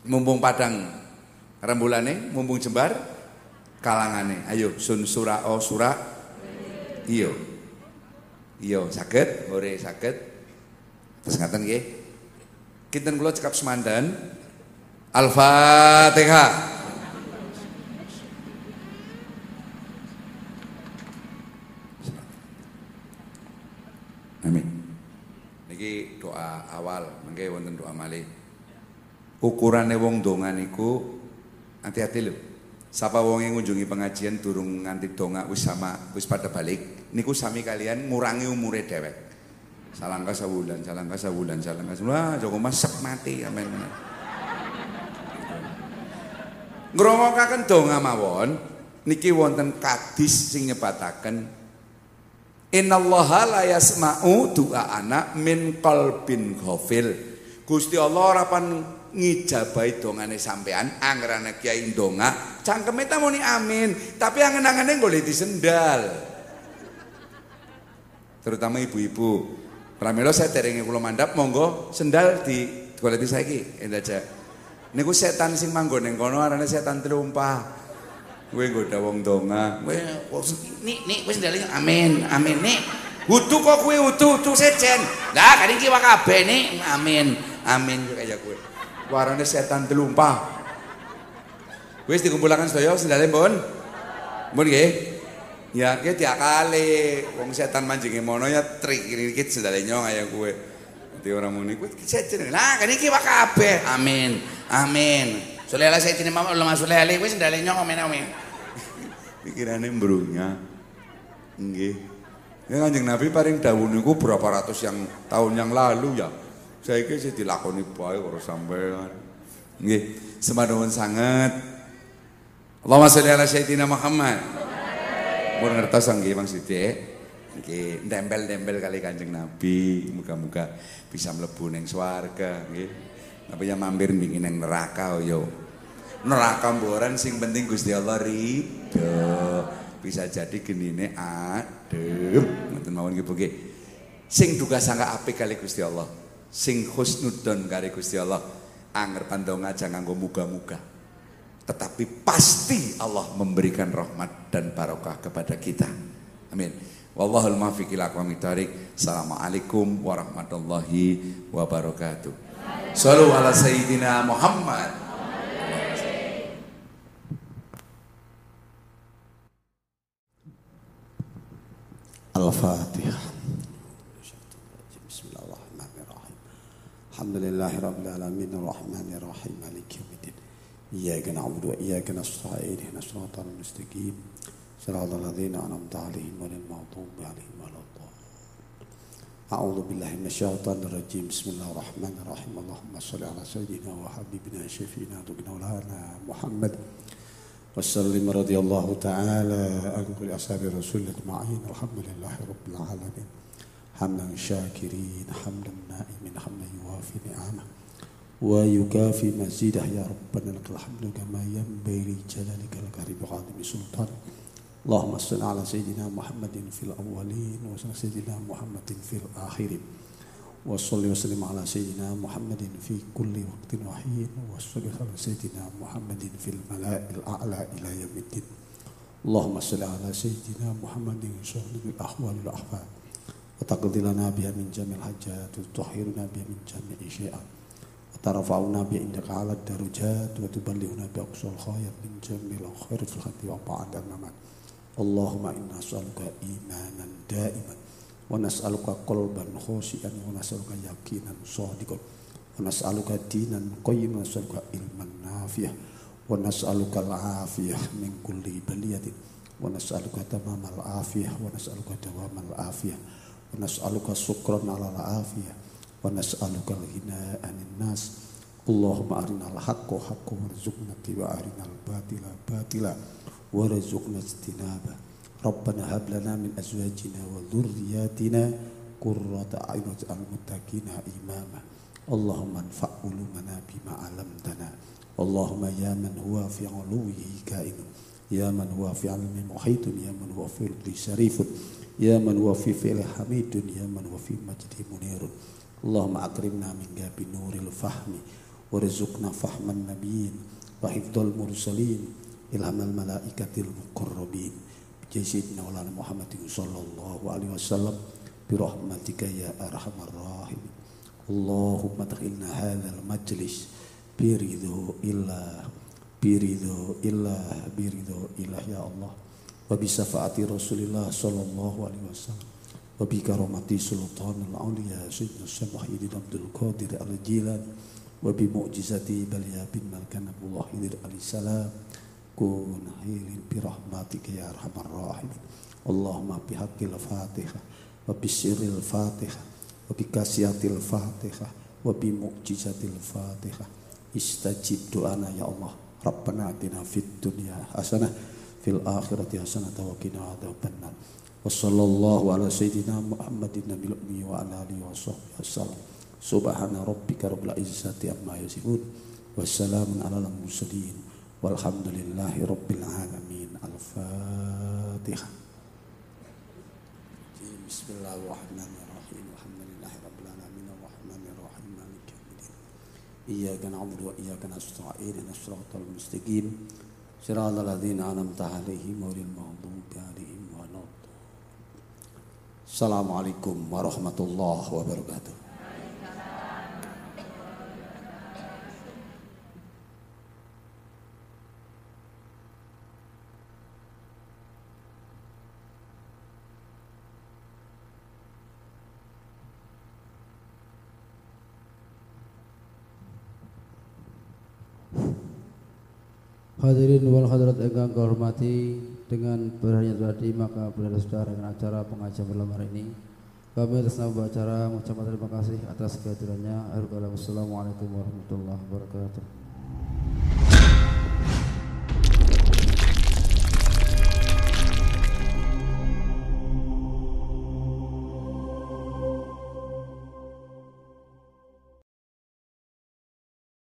B: Mumpung padang rembulane, mumpung jembar kalangane. Ayo sun sura o sura. Iyo. Iyo saged, ore saged. Terus ngaten nggih. Kinten kula cekap semandan. Al-Fatihah. Amin. Niki doa awal, mengke wonten doa malih. Ukurane wong donga niku hati-hati lho. Sapa wong yang ngunjungi pengajian durung nganti donga wis sama wis pada balik, niku sami kalian ngurangi umure dewek. Salangka sebulan, salangka sebulan, salangka sebulan. Wah, Joko Mas sep mati amen. Ngrungokaken donga mawon niki wonten kadis sing nyebataken Innallaha la yasma'u du'a anak min qalbin ghafil. Gusti Allah ora pan ngijabahi dongane sampean angrane kiai donga cangkeme ta muni amin tapi angen-angene golek disendal. Terutama ibu-ibu. Pramila saya derenge kula mandap monggo sendal di golek saiki endaja. Niku setan sing manggon ning kono arane setan telumpah. Kowe nggoda wong donga. Kowe nik nik wis ndale amin, amin nik. Wudu kok kowe wudu, wudu sejen. Lah kan iki wae kabeh nik, amin, amin kaya kowe. Warane setan telumpah. Wis dikumpulaken sedaya sendale mbon. Mbon nggih. Ya, ki diakali wong setan manjinge mono ya trik iki sendale nyong kaya kowe. Dadi ora muni kowe sejen. Lah kan iki wae kabeh. Amin. Amin. Sulailah saya tidak mau lemah sulailah wis sendale nyong omen-omen. Pikirane mbrunya. Nggih. Ya Kanjeng Nabi paring dawuh niku berapa ratus yang tahun yang lalu ya. Saiki sih dilakoni bae karo sampean. Nggih, semanuwun sanget. Allahumma sholli ala sayyidina Muhammad. Mun ngertos nggih Bang Sidik. Nggih, ndempel-ndempel kali Kanjeng Nabi, muga-muga bisa mlebu ning swarga nggih. Tapi yang mampir bikin yang neraka oh, yo. Neraka mboran sing penting Gusti Allah ridho. Bisa jadi genine adem. Ngoten mawon nggih nggih. Sing duga sangka apik kali Gusti Allah. Sing husnudon kali Gusti Allah. Anger pandong aja nganggo muga-muga. Tetapi pasti Allah memberikan rahmat dan barokah kepada kita. Amin. Wallahul muwaffiq ila Assalamualaikum warahmatullahi wabarakatuh. Sallu ala Sayyidina Muhammad
C: الفاتحة بسم الله الرحمن الرحيم الحمد لله رب العالمين الرحمن الرحيم مالك يوم الدين إياك نعبد وإياك نستعين اهدنا الصراط المستقيم صراط الذين أنعمت عليهم غير المغضوب عليهم ولا الضالين. أعوذ بالله من الشيطان الرجيم. بسم الله الرحمن الرحيم. اللهم صل على سيدنا وحبيبنا شفينا مولانا محمد. وسلم رضي الله تعالى عن كل أصحاب الرسول أجمعين. الحمد لله رب العالمين. حمدا شاكرين. حمدا نائمين. حمدا يوافي نعمه. ويكافي مزيده. يا ربنا لك الحمد كما ينبغي لجلالك الكريم وعظيم سلطانك. اللهم صل على سيدنا محمد في الأولين وصل سيدنا محمد في الآخرين. وصل وسلم على سيدنا محمد في كل وقت وحين. وصل على سيدنا محمد في الملاء الأعلى إلى يوم الدين. اللهم صل على سيدنا محمد صاحب الأحوال والأحوال وتقضي لنا بها من جميع الحاجات. وتطهرنا بها من جميع الشيئات وترفعنا بها عندك على الدرجات. وتبلغنا بأقصى الخير من جميع الخير في الحياة وبعد الممات. Allahumma inna as'aluka imanan daiman wa nas'aluka kolban khashian wa nas'aluka yaqinan shadiqan wa nas'aluka dinan qayyiman wa nas'aluka ilman nafiyah, wa nas'aluka al-afiyah min kulli baliyatin wa nas'aluka tamam al-afiyah wa nas'aluka dawam al-afiyah wa nas'aluka syukran ala al-afiyah wa nas'aluka al-ghina nas. Allahumma arinal haqqo haqqo warzuqna tiba arinal batila batila. وارزقنا اجتنابه ربنا هب لنا من أزواجنا وذرياتنا قرة أعين واجعل المتقين إماما اللهم انفع علومنا بما علمتنا اللهم يا من هو في علوه كائن يا من هو في علم محيط يا من هو في رضي شريف يا من هو في فعل حميد يا من هو في مجد منير اللهم أكرمنا من جاب نور الفهم وارزقنا فهم النبيين وحفظ المرسلين Ilhamal malaikatil muqarrabin. Bi sayyidina maulana Muhammadin sallallahu alaihi wasallam. Bi rahmatika ya arhamar rahim Allahumma takhilna hadzal majlis. Bi illa illah illa ridho illah illah ya Allah. Wa bi syafaati Rasulillah sallallahu alaihi wasallam. Wa bi karamati sultanul auliya sayyidina Syekh Muhyiddin Abdul Qadir Al-Jilani. Wa bi mu'jizati Balya bin Malkan Abdullah Hidir alaihi salam كن حيل برحمتك يا أرحم الراحمين اللهم بحق الفاتحة وبسر الفاتحة وبكاسيات الفاتحة وبمعجزة الفاتحة استجب دعانا يا الله ربنا اتنا في الدنيا حسنة في الآخرة حسنة وقنا عذاب النار وصلى الله على سيدنا محمد النبي الأمي وعلى آله وصحبه وسلم سبحان ربك رب العزة عما يصفون والسلام على المرسلين والحمد لله رب العالمين. الفاتحة. بسم الله الرحمن الرحيم. الحمد لله رب العالمين. الرحمن الرحيم مالك يوم الدين. إياك نعبد وإياك نستعين. الصراط المستقيم. صراط الذين أنعمت عليهم غير المغضوب عليهم ولا السلام عليكم ورحمة الله وبركاته.
A: Hadirin wal hadirat engkang hormati dengan berakhirnya tadi maka berada sudah dengan acara pengajian malam hari ini. Kami atas nama acara mengucapkan terima kasih atas kehadirannya. Assalamualaikum warahmatullahi wabarakatuh.